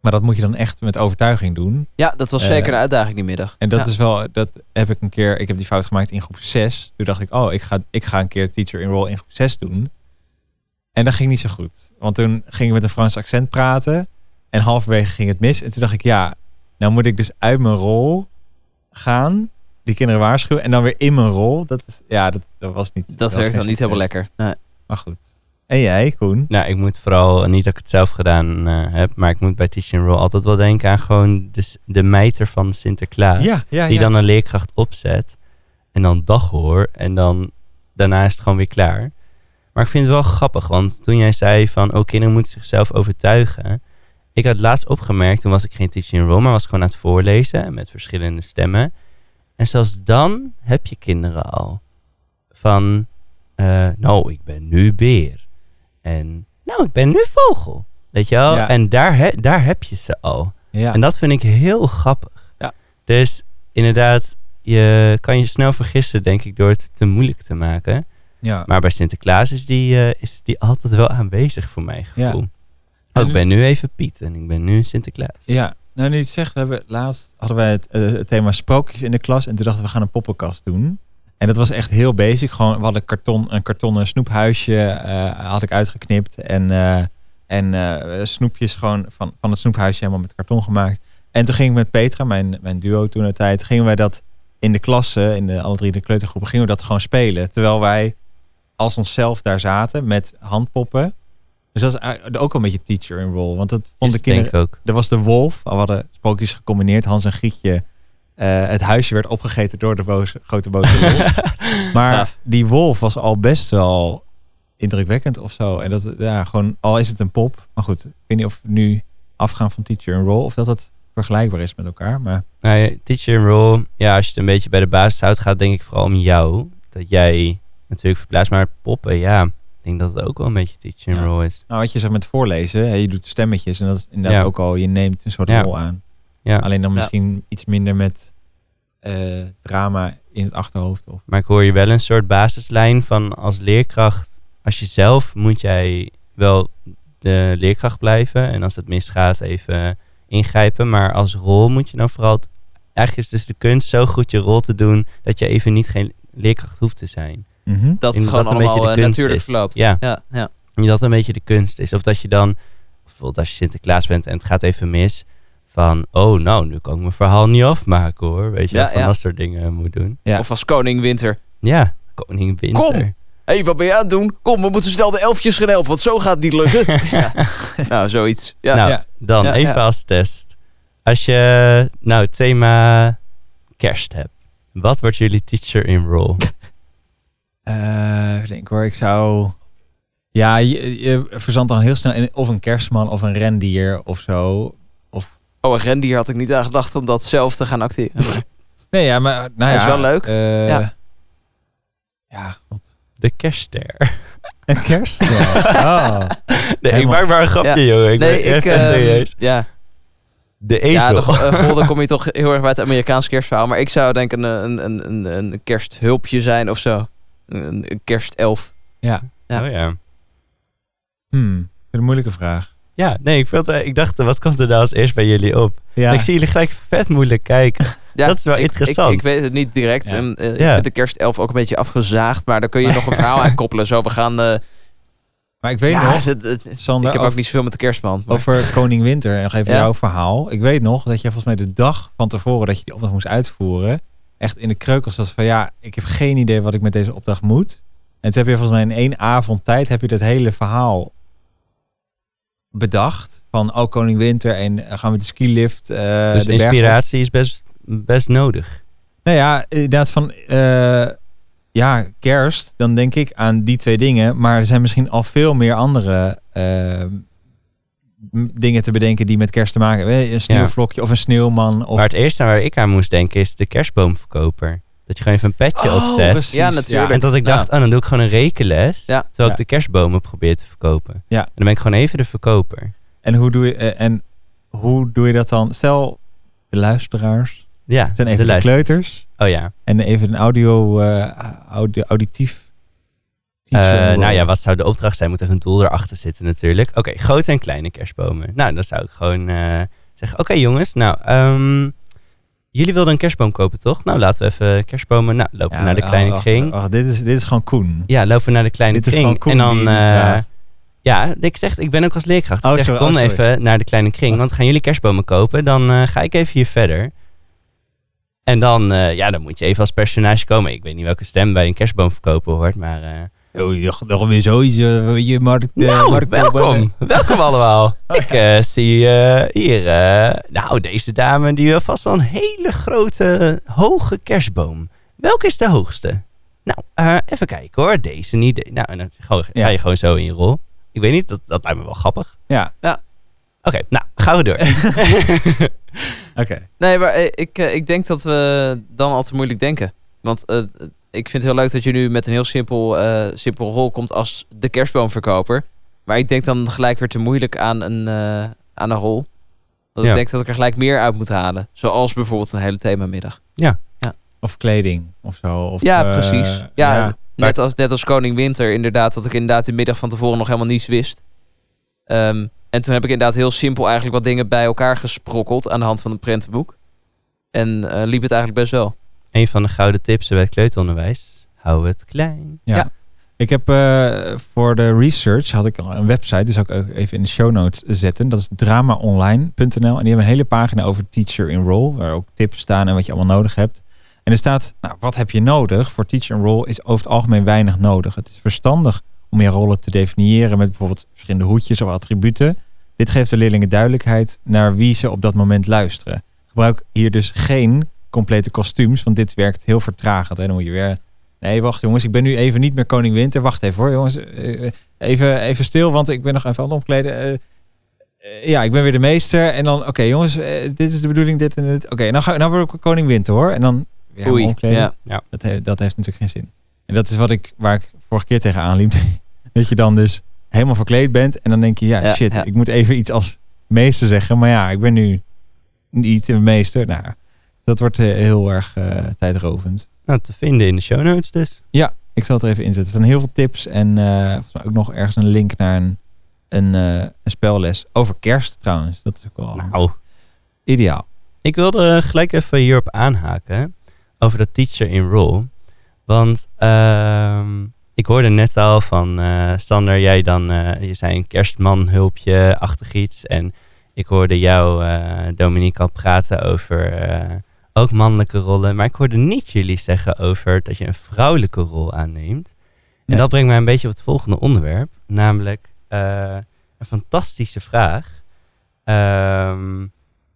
maar dat moet je dan echt met overtuiging doen. Ja, dat was Eh, zeker een uitdaging die middag. En dat Ja. is wel, dat heb ik een keer, ik heb die fout gemaakt in groep 6. Toen dacht ik, oh, ik ga, ik ga een keer teacher in role in groep 6 doen. En dat ging niet zo goed. Want toen ging ik met een Frans accent praten. En halverwege ging het mis. En toen dacht ik, ja, nou moet ik dus uit mijn rol gaan. Die kinderen waarschuwen. En dan weer in mijn rol. Dat, is, ja, dat, dat was niet. Dat werkt dan niet helemaal lekker. Nee. Maar goed. En jij, Koen? Nou, ik moet vooral, niet dat ik het zelf gedaan eh, heb, maar ik moet bij Teaching Roll altijd wel denken aan gewoon de, de mijter van Sinterklaas. Ja, ja, die ja. dan een leerkracht opzet en dan dag hoor en dan daarna is het gewoon weer klaar. Maar ik vind het wel grappig, want toen jij zei van oh, kinderen moeten zichzelf overtuigen. Ik had laatst opgemerkt, toen was ik geen teaching role, maar was gewoon aan het voorlezen met verschillende stemmen. En zelfs dan heb je kinderen al. Van, eh, nou, ik ben nu beer. En, nou, ik ben nu vogel. Weet je wel? Ja. En daar, he- daar heb je ze al. ja. En dat vind ik heel grappig. Ja. Dus inderdaad, je kan je snel vergissen, denk ik, door het te moeilijk te maken. ja. Maar bij Sinterklaas is die, eh, is die altijd wel aanwezig voor mijn gevoel. Oh, ik ben nu even Piet en ik ben nu Sinterklaas. Ja, nou het zegt, hebben laatst hadden wij het, eh, het thema sprookjes in de klas. En toen dachten we, we gaan een poppenkast doen. En dat was echt heel basic. Gewoon, we hadden karton, een kartonnen snoephuisje eh, had ik uitgeknipt. En, eh, en snoepjes gewoon van, van het snoephuisje helemaal met karton gemaakt. En toen ging ik met Petra, mijn, mijn duo toen de tijd, gingen wij dat in de klassen, in de alle drie de kleutergroepen, gingen we dat gewoon spelen. Terwijl wij als onszelf daar zaten met handpoppen. Dus dat is ook een beetje teacher in role. Want dat vonden het kinderen ook. er was de wolf. We hadden sprookjes gecombineerd. Hans en Grietje. Eh, het huisje werd opgegeten door de boze, grote boze wolf. maar die wolf was al best wel indrukwekkend of zo. En dat, ja, gewoon, al is het een pop. Maar goed, ik weet niet of we nu afgaan van teacher en role. Of dat het vergelijkbaar is met elkaar. Maar Nou, ja, teacher in role, ja, als je het een beetje bij de basis houdt, gaat denk ik vooral om jou. Dat jij natuurlijk verplaatst, maar poppen, ja, ik denk dat het ook wel een beetje teacher in Ja. role is. nou, wat je zegt met voorlezen. Hè, je doet stemmetjes. En dat is inderdaad Ja. ook al, je neemt een soort Ja. rol aan. Ja, Alleen dan Ja. misschien iets minder met eh, drama in het achterhoofd. Of, maar ik hoor je wel een soort basislijn van als leerkracht, als je zelf moet jij wel de leerkracht blijven en als het misgaat even ingrijpen, maar als rol moet je dan vooral, eigenlijk is dus de kunst zo goed je rol te doen dat je even niet geen leerkracht hoeft te zijn. Mhm. Dat denk gewoon dat een beetje allemaal de eh, kunst natuurlijk is. verloopt. Ja. ja, ja. En dat een beetje de kunst is. Of dat je dan, bijvoorbeeld als je Sinterklaas bent en het gaat even mis, van, oh nou, nu kan ik mijn verhaal niet afmaken hoor. Weet je, Ja, van ja. dat soort dingen moet doen. Ja. Of als koning winter. Ja, koning winter. Kom! Hé, hey, wat ben je aan het doen? Kom, we moeten snel de elfjes gaan helpen, want zo gaat het niet lukken. ja. Nou, zoiets. Ja. Nou, Ja. dan Ja, even ja. als test. Als je nou het thema kerst hebt, wat wordt jullie teacher in role? Eh, even denken hoor, ik zou... Ja, je, je verzandt dan heel snel in of een kerstman of een rendier of zo. Of... Oh, een rendier had ik niet aan gedacht om dat zelf te gaan acteren. Nee, ja, maar nou ja. Dat is wel leuk. eh, Ja. ja. god. De kerstster. Een kerst? Ja. Oh. Nee, ik maak maar een grapje, Ja. jongen. Ik Nee, ben ik... echt serieus. ja, De ja ezel. de, eh, goh, dan kom je toch heel erg bij het Amerikaans kerstverhaal. Maar ik zou denk ik een, een, een, een, een kersthulpje zijn of zo. Een, kerstelf. Ja. Ja. Oh ja. Hmm, ik een moeilijke vraag. Ja, nee, ik, vond, ik dacht, wat komt er nou als eerst bij jullie op? Ja. Ik zie jullie gelijk vet moeilijk kijken. Ja, Dat is wel ik- interessant. Ik, ik weet het niet direct. Ja. En, eh, Ik Ja. vind de kerstelf ook een beetje afgezaagd. Maar daar kun je nog een verhaal aan koppelen. Zo, we gaan... eh, Maar ik weet ja, nog, het- het- Sander, ik heb ook niet zoveel met de kerstman. maar- over Koning Winter, nog even Ja. jouw verhaal. Ik weet nog dat je volgens mij de dag van tevoren dat je die opdracht moest uitvoeren, echt in de kreukels zat van ja, ik heb geen idee wat ik met deze opdracht moet. En toen heb je volgens mij in één avond tijd heb je dat hele verhaal bedacht. Van oh, Koning Winter en eh, gaan we de skilift. eh dus de inspiratie is best, best nodig. Nou ja, inderdaad van eh, ja, kerst, dan denk ik aan die twee dingen. Maar er zijn misschien al veel meer andere dingen te bedenken die met kerst te maken hebben. Een sneeuwvlokje of een sneeuwman. Of... Maar het eerste waar ik aan moest denken is de kerstboomverkoper. Dat je gewoon even een petje Oh, opzet. precies. Ja, natuurlijk. En dat ik dacht, Ja. oh, dan doe ik gewoon een rekenles. Ja. Terwijl Ja. ik de kerstbomen probeer te verkopen. Ja. En dan ben ik gewoon even de verkoper. En hoe doe je eh, en hoe doe je dat dan? Stel, de luisteraars Ja, zijn even de, kleuters Oh ja. en even een audio, eh, audio auditief. Eh, nou ja, wat zou de opdracht zijn? Moet er een doel erachter zitten natuurlijk. Oké, grote en kleine kerstbomen. Nou, dan zou ik gewoon eh, zeggen... Oké jongens, nou... ehm, jullie wilden een kerstboom kopen, toch? Nou, laten we even kerstbomen... Nou, lopen we naar de kleine kring. wacht, dit, is, dit is gewoon Koen. Ja, lopen we naar de kleine dit is kring. gewoon Koen en dan... praat. ja, ik zeg, ik ben ook als leerkracht. Ik Oh, zeg, sorry, kom oh, even naar de kleine kring, want gaan jullie kerstbomen kopen? Dan ga ik even hier verder. En dan, ja, dan moet je even als personage komen. Ik weet niet welke stem bij een kerstboomverkoper hoort, maar... Oh, nog weer zoiets. eh, je markt, eh, nou, markt- welkom. welkom allemaal. Ik eh, zie eh, hier, nou, deze dame die wil vast wel een hele grote, hoge kerstboom. Welke is de hoogste? Nou, eh, even kijken hoor. Deze niet. de- Nou, en dan gewoon, Ja. ga je gewoon zo in je rol. Ik weet niet, dat, dat lijkt me wel grappig. Ja, Oké, nou, gaan we door. oké. Nee, maar ik, ik denk dat we dan al te moeilijk denken. Want eh, ik vind het heel leuk dat je nu met een heel simpel, eh, simpel rol komt als de kerstboomverkoper. Maar ik denk dan gelijk weer te moeilijk aan een, eh, aan een rol. Want Ja. ik denk dat ik er gelijk meer uit moet halen. Zoals bijvoorbeeld een hele themamiddag. Of kleding of zo. Of, ja, eh, precies. Ja, Net, als, net als Koning Winter, inderdaad, dat ik inderdaad de middag van tevoren nog helemaal niets wist. Ehm, en toen heb ik inderdaad heel simpel eigenlijk wat dingen bij elkaar gesprokkeld aan de hand van een prentenboek. En eh, liep het eigenlijk best wel. Een van de gouden tips bij het kleuteronderwijs. Hou het klein. Ja. Ja. Ik heb eh, voor de research had ik een website, die zal ik ook even in de show notes zetten. Dat is dramaonline.nl. En die hebben een hele pagina over Teacher in Role, waar ook tips staan en wat je allemaal nodig hebt. En er staat, nou, wat heb je nodig? Voor Teacher in Role is over het algemeen weinig nodig. Het is verstandig om je rollen te definiëren met bijvoorbeeld verschillende hoedjes of attributen. Dit geeft de leerlingen duidelijkheid naar wie ze op dat moment luisteren. Gebruik hier dus geen complete kostuums, want dit werkt heel vertragend. Hè? Dan moet je weer Nee, wacht jongens, ik ben nu even niet meer koning Winter. Wacht even hoor jongens, Eh, eh, even, even stil, want ik ben nog even aan het omkleden. Eh, ja, ik ben weer de meester. En dan, oké jongens, dit is de bedoeling, dit en dit. Oké, nou, ga, nou word ik koning Winter hoor. En dan weer helemaal Oei, omkleden. ja. Dat, he- dat heeft natuurlijk geen zin. En dat is wat ik, waar ik vorige keer tegenaan liep. dat je dan dus helemaal verkleed bent. En dan denk je, ja, Ja, shit, ja. ik moet even iets als meester zeggen. Maar ja, ik ben nu niet een meester. Nou, dat wordt eh, heel erg eh, tijdrovend. Nou, te vinden in de show notes dus. Ik zal het er even inzetten. Er zijn heel veel tips en eh, volgens mij ook nog ergens een link naar een, een, een spelles. Over kerst trouwens. Dat is ook wel Nou, ideaal. Ik wilde gelijk even hierop aanhaken. Over dat teacher in role. Want ehm, ik hoorde net al van eh, Sander, jij dan, eh, je zei een kerstmanhulpje achtig iets. En ik hoorde jou, Dominique, al praten over ook mannelijke rollen. Maar ik hoorde niet jullie zeggen over dat je een vrouwelijke rol aanneemt. En dat brengt mij een beetje op het volgende onderwerp. Namelijk eh, een fantastische vraag. Ehm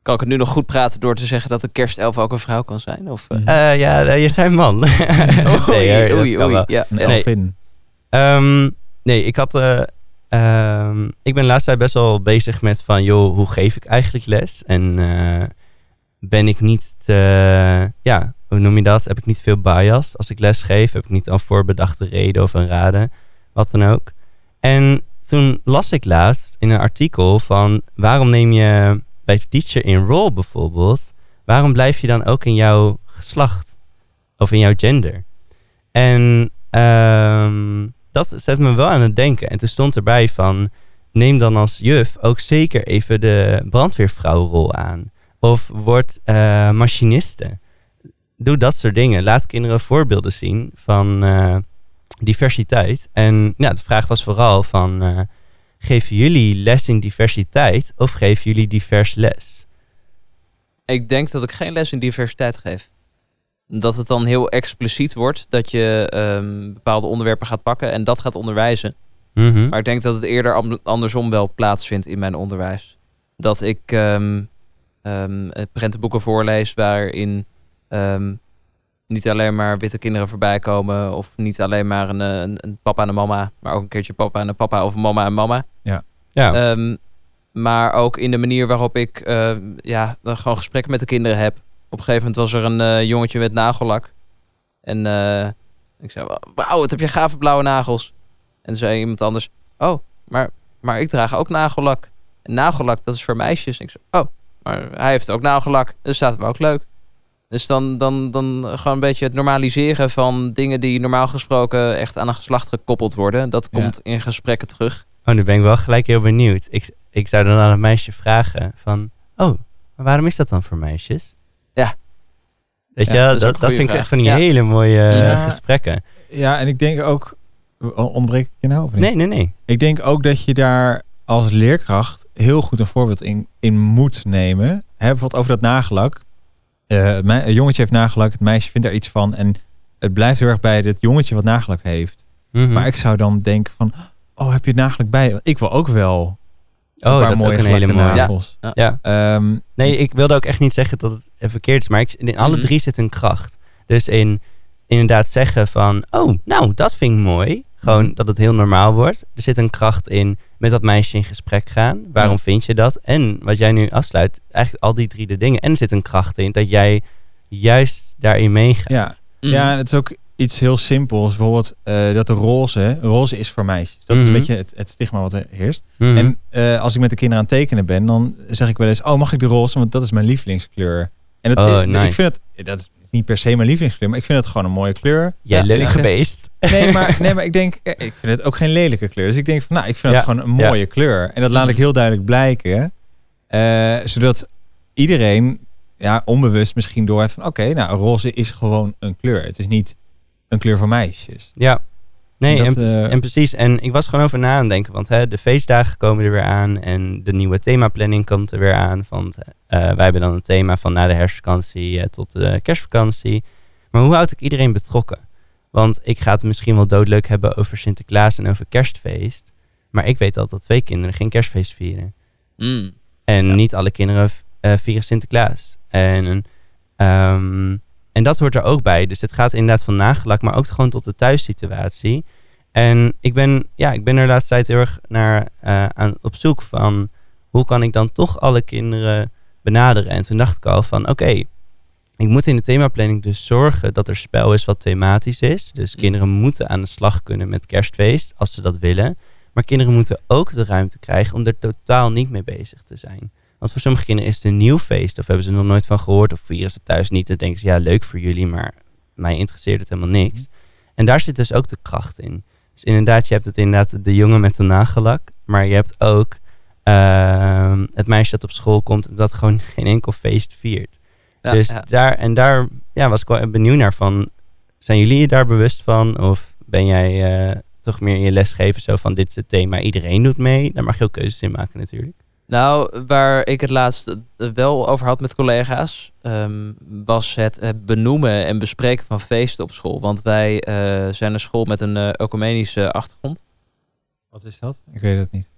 Kan ik het nu nog goed praten door te zeggen dat een kerstelf ook een vrouw kan zijn? Of, ja, je zei man. Nee, hoor, oei, oei, oei. Ja. Nee. Ehm, nee, ik had... eh, ehm, ik ben de laatste tijd best wel bezig met van... joh, hoe geef ik eigenlijk les? En eh, ben ik niet ja, hoe noem je dat? Heb ik niet veel bias als ik les geef? Heb ik niet een voorbedachte reden of een raden? Wat dan ook. En toen las ik laatst in een artikel van... waarom neem je bij teacher in role bijvoorbeeld... waarom blijf je dan ook in jouw geslacht? Of in jouw gender? En ehm, dat zet me wel aan het denken. En toen stond erbij van... neem dan als juf ook zeker even de brandweervrouwrol aan. Of word eh, machiniste. Doe dat soort dingen. Laat kinderen voorbeelden zien van eh, diversiteit. En ja, de vraag was vooral van... eh, geven jullie les in diversiteit of geven jullie divers les? Ik denk dat ik geen les in diversiteit geef. Dat het dan heel expliciet wordt dat je ehm, bepaalde onderwerpen gaat pakken en dat gaat onderwijzen. Mhm. Maar ik denk dat het eerder andersom wel plaatsvindt in mijn onderwijs. Dat ik ehm ehm, eh, prentenboeken voorlees waarin ehm, niet alleen maar witte kinderen voorbij komen. Of niet alleen maar een, eh, een, een papa en een mama. Maar ook een keertje papa en een papa of mama en mama. Ja, Ehm, maar ook in de manier waarop ik eh, ja, dan gewoon gesprekken met de kinderen heb. Op een gegeven moment was er een jongetje met nagellak. En eh, ik zei, wauw, wat heb je gave blauwe nagels. En toen zei iemand anders, oh, maar, maar ik draag ook nagellak. En nagellak, dat is voor meisjes. En ik zei, oh, maar hij heeft ook nagellak. Dus staat hem ook leuk. Dus dan, dan, dan gewoon een beetje het normaliseren van dingen die normaal gesproken echt aan een geslacht gekoppeld worden. Dat Ja. komt in gesprekken terug. Oh, nu ben ik wel gelijk heel benieuwd. Ik, ik zou dan aan het meisje vragen van... Oh, maar waarom is dat dan voor meisjes? Ja. Weet je, Ja, dat dat, een vind ik echt van die Ja. hele mooie eh, Ja. gesprekken. Ja, en ik denk ook... Ontbreek ik je nou of niet? Nee, nee, nee. Ik denk ook dat je daar als leerkracht heel goed een voorbeeld in, in moet nemen. Hè, bijvoorbeeld over dat nagellak. Eh, het jongetje heeft nagellak, het meisje vindt daar iets van. En het blijft heel erg bij het jongetje wat nagellak heeft. Mhm. Maar ik zou dan denken van... Oh, heb je het nagellak bij? Ik wil ook wel een oh, paar dat is ook een hele mooie. nagels. Ja. Ehm, Nee, ik wilde ook echt niet zeggen dat het verkeerd is. Maar ik, in alle Mhm. drie zit een kracht. Dus in inderdaad zeggen van... Oh, nou, dat vind ik mooi. Gewoon Mhm. dat het heel normaal wordt. Er zit een kracht in met dat meisje in gesprek gaan. Waarom Ja. vind je dat? En wat jij nu afsluit, eigenlijk al die drie de dingen. En er zit een kracht in dat jij juist daarin meegaat. ja. Mhm. ja, het is ook iets heel simpels. Bijvoorbeeld eh, dat de roze... Roze is voor meisjes. Dat is Mhm. een beetje het, het stigma wat er heerst. Mhm. En eh, als ik met de kinderen aan het tekenen ben, dan zeg ik wel eens: Oh, mag ik de roze? Want dat is mijn lievelingskleur. En dat, Oh, ik, nice. ik vind het, dat is niet per se mijn lievelingskleur, maar ik vind het gewoon een mooie kleur. Jij Ja, ja. geweest. Nee, maar, nee, maar ik denk, eh, ik vind het ook geen lelijke kleur. Dus ik denk van, nou, ik vind Ja, het gewoon een ja. mooie kleur. En dat laat ik heel duidelijk blijken. eh, zodat iedereen, ja, onbewust misschien door heeft van, oké, nou, roze is gewoon een kleur. Het is niet een kleur voor meisjes. Ja. Nee, Dat, en, pre- eh, en precies. En ik was gewoon over na aan het denken. Want hè, de feestdagen komen er weer aan. En de nieuwe themaplanning komt er weer aan. Want eh, wij hebben dan een thema van na de herfstvakantie eh, tot de kerstvakantie. Maar hoe houd ik iedereen betrokken? Want ik ga het misschien wel doodleuk hebben over Sinterklaas en over kerstfeest. Maar ik weet al dat twee kinderen geen kerstfeest vieren. Mm. En niet alle kinderen vieren Sinterklaas. En, ehm, en dat hoort er ook bij. Dus het gaat inderdaad van nagelak, maar ook gewoon tot de thuissituatie. En ik ben, ja, ik ben er de laatste tijd heel erg naar eh, aan, op zoek van... hoe kan ik dan toch alle kinderen benaderen? En toen dacht ik al van, oké, ik moet in de themaplanning dus zorgen dat er spel is wat thematisch is. Dus Mm. kinderen moeten aan de slag kunnen met kerstfeest, als ze dat willen. Maar kinderen moeten ook de ruimte krijgen om er totaal niet mee bezig te zijn. Want voor sommige kinderen is het een nieuw feest, of hebben ze er nog nooit van gehoord, of vieren ze thuis niet. Dan denken ze, ja, leuk voor jullie, maar mij interesseert het helemaal niks. En daar zit dus ook de kracht in. Dus inderdaad, je hebt het inderdaad de jongen met de nagellak, maar je hebt ook ehm, het meisje dat op school komt en dat gewoon geen enkel feest viert. Ja, dus ja. daar, en daar ja, was ik wel benieuwd naar van, zijn jullie je daar bewust van? Of ben jij eh, toch meer in je lesgeven zo van, dit is het thema, iedereen doet mee? Daar mag je ook keuzes in maken natuurlijk. Nou, waar ik het laatst wel over had met collega's, ehm, was het eh, benoemen en bespreken van feesten op school. Want wij eh, zijn een school met een eh ecumenische achtergrond. Wat is dat? Ik weet het niet.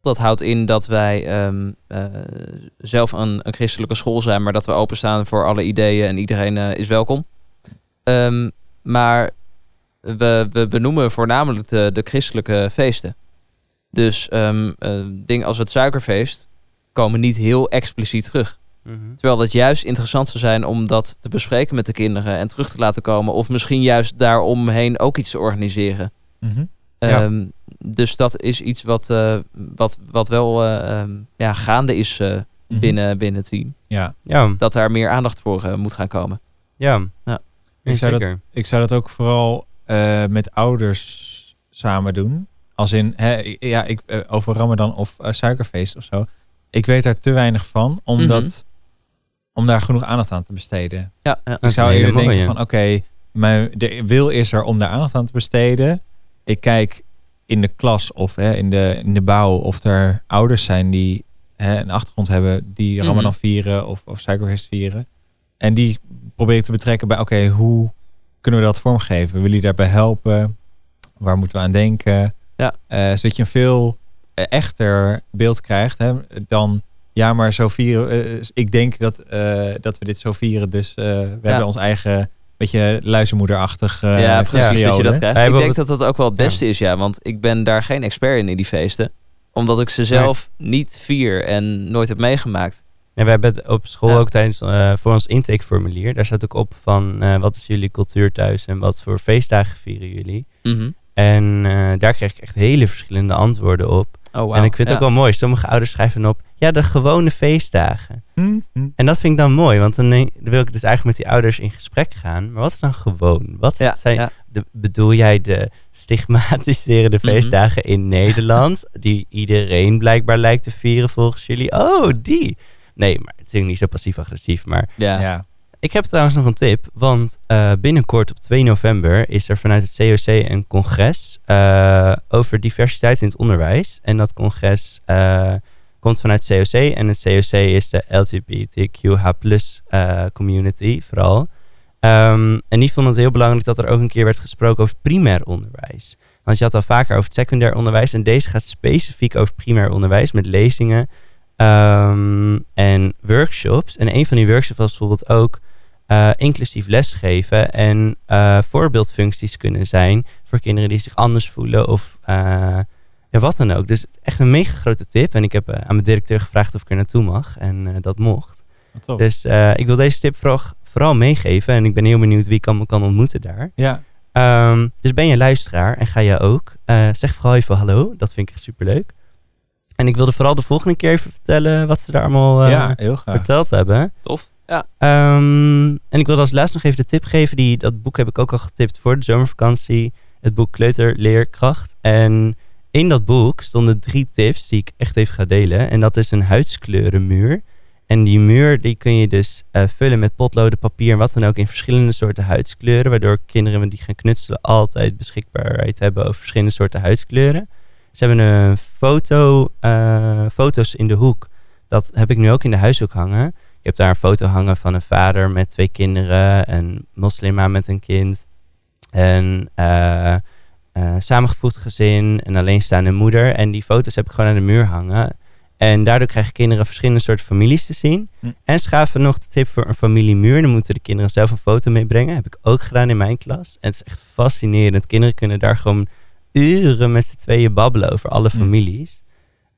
Dat houdt in dat wij ehm, eh, zelf een, een christelijke school zijn, maar dat we openstaan voor alle ideeën en iedereen is welkom. Ehm, maar we, we benoemen voornamelijk de, de christelijke feesten. Dus ehm eh, dingen als het suikerfeest komen niet heel expliciet terug. Terwijl het juist interessant zou zijn om dat te bespreken met de kinderen en terug te laten komen. Of misschien juist daaromheen ook iets te organiseren. Mhm. Ja. Ehm, dus dat is iets wat, eh, wat, wat wel eh, ehm, ja, gaande is eh, Mhm. binnen, binnen het team. Ja, Ja, Dat daar meer aandacht voor moet gaan komen. ja. Ja. Ik zou dat- ik zou dat ook vooral eh, met ouders samen doen. Als in, hè, ja, ik, eh, over Ramadan of eh, suikerfeest of zo. Ik weet daar te weinig van, omdat, Mhm. om daar genoeg aandacht aan te besteden. Ja, ja. Ik zou eerder denken van, oké, mijn de wil is er om daar aandacht aan te besteden. Ik kijk in de klas of hè, in, de, in de bouw of er ouders zijn die hè, een achtergrond hebben die Mhm. Ramadan vieren of, of suikerfeest vieren. En die probeer ik te betrekken bij, oké, hoe kunnen we dat vormgeven? Willen jullie daarbij helpen? Waar moeten we aan denken? Ja. Eh, zodat je een veel eh, echter beeld krijgt hè, dan, ja, maar zo vieren. eh, ik denk dat, eh, dat we dit zo vieren, dus eh, we hebben ons eigen beetje luizenmoederachtig. eh, ja, precies. Dat je dat krijgt. Ik denk dat dat ook wel het beste is, ja. Want ik ben daar geen expert in, in die feesten. Omdat ik ze zelf niet vier en nooit heb meegemaakt. En we hebben het op school Ja. ook tijdens eh, voor ons intakeformulier. Daar staat ook op van eh, wat is jullie cultuur thuis en wat voor feestdagen vieren jullie. Mhm. En eh, daar kreeg ik echt hele verschillende antwoorden op. Oh, wow. En ik vind het Ja. ook wel mooi. Sommige ouders schrijven op, ja, de gewone feestdagen. Hm, hm. En dat vind ik dan mooi, want dan, denk- dan wil ik dus eigenlijk met die ouders in gesprek gaan. Maar wat is dan gewoon? Wat Ja, zijn, ja. de, bedoel jij de stigmatiserende Mhm. feestdagen in Nederland, die iedereen blijkbaar lijkt te vieren volgens jullie? Oh, die. Nee, maar het is niet zo passief-agressief. Maar Ja. Ik heb trouwens nog een tip, want eh, binnenkort op 2 november is er vanuit het COC een congres eh, over diversiteit in het onderwijs. En dat congres eh, komt vanuit het COC en het COC is de LGBTQH community vooral. Ehm, en die vonden het heel belangrijk dat er ook een keer werd gesproken over primair onderwijs. Want je had al vaker over het secundair onderwijs en deze gaat specifiek over primair onderwijs met lezingen ehm, en workshops. En een van die workshops was bijvoorbeeld ook eh, inclusief lesgeven en eh, voorbeeldfuncties kunnen zijn voor kinderen die zich anders voelen of ja, wat dan ook. Dus echt een mega grote tip. En ik heb aan mijn directeur gevraagd of ik er naartoe mag en dat mocht. Dus ik wil deze tip vooral, vooral meegeven en ik ben heel benieuwd wie ik kan, kan ontmoeten daar. ja. Ehm, dus ben je luisteraar en ga je ook, zeg vooral even hallo. Dat vind ik echt superleuk. En ik wilde vooral de volgende keer even vertellen wat ze daar allemaal eh, ja, heel graag. verteld hebben. Tof. Ja. Ehm, en ik wilde als laatst nog even de tip geven. Die, dat boek heb ik ook al getipt voor de zomervakantie. Het boek Kleuterleerkracht. En in dat boek stonden drie tips die ik echt even ga delen. En dat is een huidskleurenmuur. En die muur die kun je dus eh, vullen met potloden, papier en wat dan ook in verschillende soorten huidskleuren. Waardoor kinderen die gaan knutselen altijd beschikbaarheid hebben over verschillende soorten huidskleuren. Ze hebben een foto, eh, foto's in de hoek. Dat heb ik nu ook in de huishoek hangen. Je hebt daar een foto hangen van een vader met twee kinderen, een moslima met een kind, een eh, eh, samengevoegd gezin, een alleenstaande moeder. En die foto's heb ik gewoon aan de muur hangen. En daardoor krijgen kinderen verschillende soorten families te zien. Hm. En ze gaven nog de tip voor een familiemuur. Dan moeten de kinderen zelf een foto meebrengen. Heb ik ook gedaan in mijn klas. En het is echt fascinerend. Kinderen kunnen daar gewoon uren met z'n tweeën babbelen over alle Hm. families.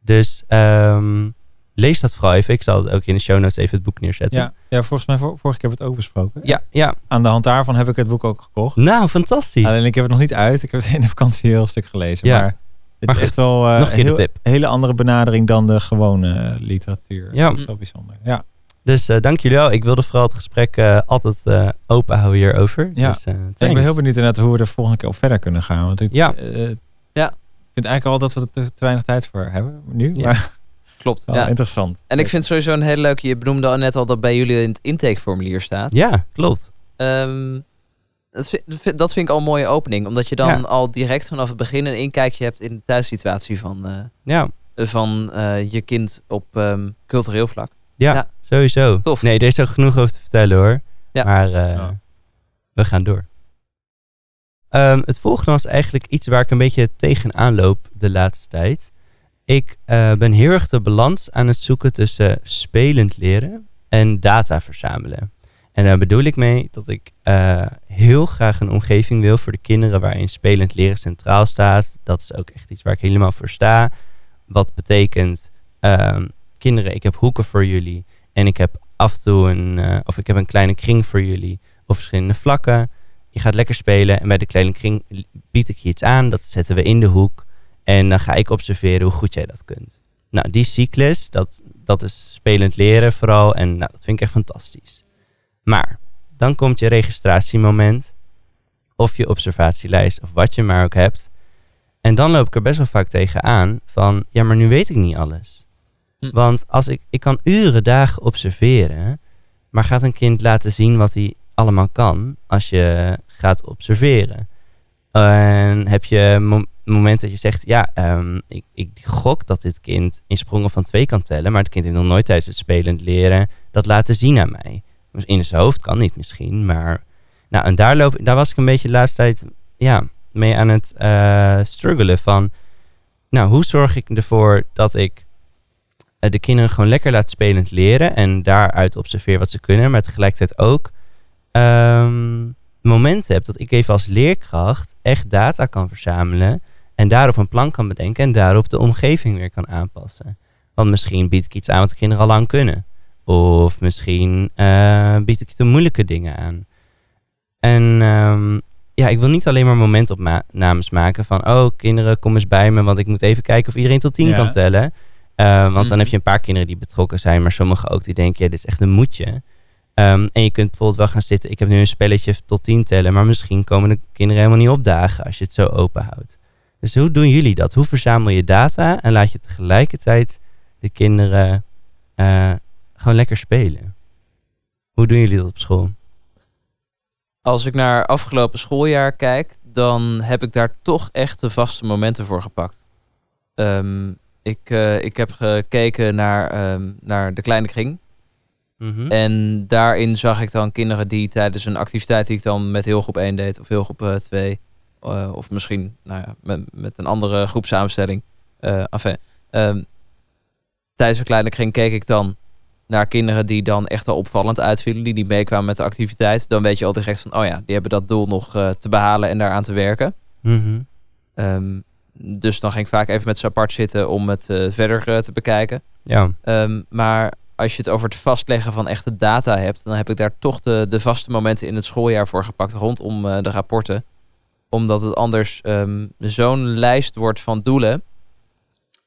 Dus ehm, lees dat vooral even. Ik zal ook in de show notes even het boek neerzetten. Ja, ja, volgens mij vor- vorige keer hebben we het ook besproken. ja, ja. Aan de hand daarvan heb ik het boek ook gekocht. Nou, fantastisch. Alleen ik heb het nog niet uit. Ik heb het in de vakantie een heel stuk gelezen. Ja. Maar het Maar is echt wel nog een heel- hele andere benadering dan de gewone eh, literatuur. Ja. Dat is wel bijzonder. Ja, Dus eh, dank jullie wel. Ik wilde vooral het gesprek eh, altijd eh, open houden hierover. Ja. Dus, eh, ik ben heel benieuwd inderdaad hoe we er volgende keer op verder kunnen gaan. Want het, Ja. eh, Ja. Ik vind eigenlijk al dat we er te, te weinig tijd voor hebben nu. Ja. Maar Klopt. wel Ja. interessant. En ik vind sowieso een hele leuke. Je benoemde al net al dat bij jullie in het intakeformulier staat. Ja, klopt. Ehm, dat, vind, dat vind ik al een mooie opening. Omdat je dan Ja. al direct vanaf het begin een inkijkje hebt in de thuissituatie van, eh, Ja, van eh, je kind op ehm, cultureel vlak. Ja, Ja. sowieso. Tof. Nee, er is ook genoeg over te vertellen hoor. Ja. Maar eh, we gaan door. Ehm, het volgende was eigenlijk iets waar ik een beetje tegenaan loop de laatste tijd. Ik eh, ben heel erg de balans aan het zoeken tussen spelend leren en data verzamelen. En daar bedoel ik mee dat ik eh, heel graag een omgeving wil voor de kinderen waarin spelend leren centraal staat. Dat is ook echt iets waar ik helemaal voor sta. Wat betekent, ehm, kinderen, ik heb hoeken voor jullie. En ik heb af en toe een, eh, of ik heb een kleine kring voor jullie. Of verschillende vlakken. Je gaat lekker spelen. En bij de kleine kring bied ik je iets aan. Dat zetten we in de hoek. En dan ga ik observeren hoe goed jij dat kunt. Nou, die cyclus, dat, dat is spelend leren vooral. En nou, dat vind ik echt fantastisch. Maar, dan komt je registratiemoment. Of je observatielijst, of wat je maar ook hebt. En dan loop ik er best wel vaak tegenaan van, ja, maar nu weet ik niet alles. Hm. Want als ik, ik kan uren, dagen observeren, maar gaat een kind laten zien wat hij allemaal kan als je gaat observeren. En heb je mo moment dat je zegt, ja, ehm, ik, ik gok dat dit kind in sprongen van twee kan tellen, maar het kind heeft nog nooit tijdens het spelend leren dat laten zien aan mij. Dus in zijn hoofd kan niet misschien, maar... Nou, en daar, loop, daar was ik een beetje de laatste tijd ja, mee aan het eh, struggelen van... Nou, hoe zorg ik ervoor dat ik de kinderen gewoon lekker laat spelend leren en daaruit observeer wat ze kunnen, maar tegelijkertijd ook ehm, momenten heb dat ik even als leerkracht echt data kan verzamelen en daarop een plan kan bedenken en daarop de omgeving weer kan aanpassen. Want misschien bied ik iets aan wat de kinderen al lang kunnen. Of misschien eh, bied ik de moeilijke dingen aan. En ehm, ja, ik wil niet alleen maar momentopnames maken van... oh, kinderen, kom eens bij me, want ik moet even kijken of iedereen tot tien Ja. kan tellen. Eh, want Mhm. dan heb je een paar kinderen die betrokken zijn, maar sommigen ook die denken... ja, dit is echt een moedje. Ehm, en je kunt bijvoorbeeld wel gaan zitten... ik heb nu een spelletje tot tien tellen... maar misschien komen de kinderen helemaal niet opdagen als je het zo open houdt. Dus hoe doen jullie dat? Hoe verzamel je data en laat je tegelijkertijd de kinderen eh, gewoon lekker spelen? Hoe doen jullie dat op school? Als ik naar afgelopen schooljaar kijk, dan heb ik daar toch echt de vaste momenten voor gepakt. Ehm, ik, eh, ik heb gekeken naar, ehm, naar de kleine kring. Mhm. En daarin zag ik dan kinderen die tijdens een activiteit die ik dan met heel groep 1 deed, of heel groep eh, 2, eh, of misschien nou ja, met, met een andere groepsamenstelling. eh enfin, ehm, tijdens een kleine kring keek ik dan naar kinderen die dan echt al opvallend uitvielen, die niet meekwamen met de activiteit. Dan weet je al direct van, oh ja, die hebben dat doel nog eh, te behalen en daaraan te werken. Mhm. Ehm, dus dan ging ik vaak even met ze apart zitten om het eh, verder eh, te bekijken. Ja. Ehm, maar als je het over het vastleggen van echte data hebt, dan heb ik daar toch de, de vaste momenten in het schooljaar voor gepakt rondom eh, de rapporten. Omdat het anders ehm, zo'n lijst wordt van doelen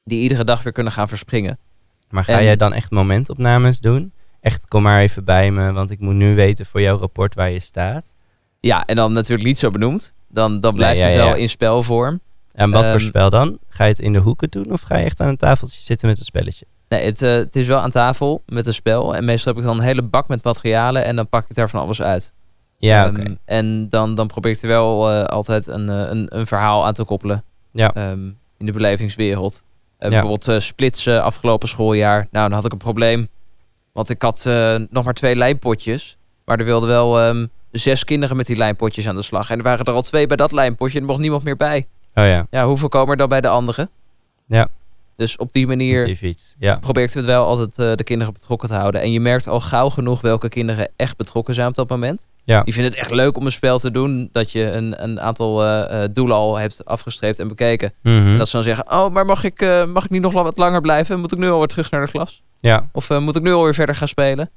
die iedere dag weer kunnen gaan verspringen. Maar ga En- jij dan echt momentopnames doen? Echt, kom maar even bij me, want ik moet nu weten voor jouw rapport waar je staat. Ja, en dan natuurlijk niet zo benoemd. Dan, dan blijft ja, het wel ja. in spelvorm. En wat voor Ehm, spel dan? Ga je het in de hoeken doen of ga je echt aan een tafeltje zitten met een spelletje? Nee, het, eh, het is wel aan tafel met een spel. En meestal heb ik dan een hele bak met materialen en dan pak ik daar van alles uit. Ja, Ehm. En dan, dan probeer ik er wel eh, altijd een, eh, een, een verhaal aan te koppelen. Ja. Ehm, in de belevingswereld. Ja. Bijvoorbeeld splitsen afgelopen schooljaar. Nou, dan had ik een probleem. Want ik had nog maar twee lijnpotjes. Maar er wilden wel zes kinderen met die lijnpotjes aan de slag. En er waren er al twee bij dat lijnpotje en er mocht niemand meer bij. Oh ja, Ja, hoeveel komen er dan bij de anderen? Ja. Dus op die manier. Ja. probeer ik het wel altijd eh, de kinderen betrokken te houden. En je merkt al gauw genoeg welke kinderen echt betrokken zijn op dat moment. Ja. Die vinden het echt leuk om een spel te doen. Dat je een, een aantal eh, eh, doelen al hebt afgestreept en bekeken. Mhm. En dat ze dan zeggen, oh, maar mag ik, eh, mag ik niet nog wat langer blijven? Moet ik nu alweer terug naar de klas? Ja. Of moet ik nu alweer verder gaan spelen?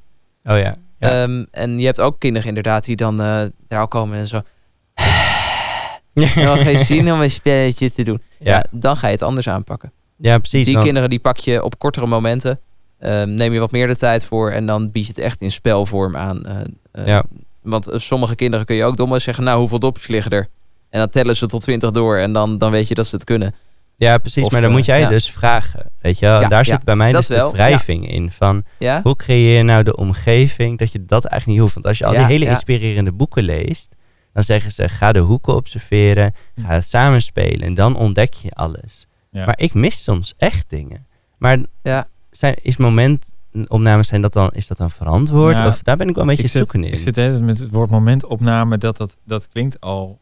Oh ja. ja. Ehm, en je hebt ook kinderen inderdaad die dan daar al komen en zo... Wel geen zin om een spelletje te doen. Ja. ja. dan ga je het anders aanpakken. ja, precies. Die want- kinderen die pak je op kortere momenten. Ehm, neem je wat meer de tijd voor en dan bied je het echt in spelvorm aan. eh, eh, Ja. Want eh, sommige kinderen kun je ook domme zeggen, nou hoeveel dopjes liggen er? En dan tellen ze tot 20 door en dan, dan weet je dat ze het kunnen. Ja, precies. Of, maar dan moet jij ja. dus vragen. Weet je wel? Ja, Daar ja, zit bij mij dus de wrijving in. Van Ja? hoe creëer je nou de omgeving dat je dat eigenlijk niet hoeft? Want als je al die hele inspirerende boeken leest, dan zeggen ze: ga de hoeken observeren, ga samenspelen en dan ontdek je alles. Ja. Maar ik mis soms echt dingen. Maar Ja. zijn, is momentopnames zijn dat dan, is dat dan verantwoord? Ja, of daar ben ik wel een beetje zit, zoekende in. ik zit met het woord momentopname. Dat, dat, dat klinkt al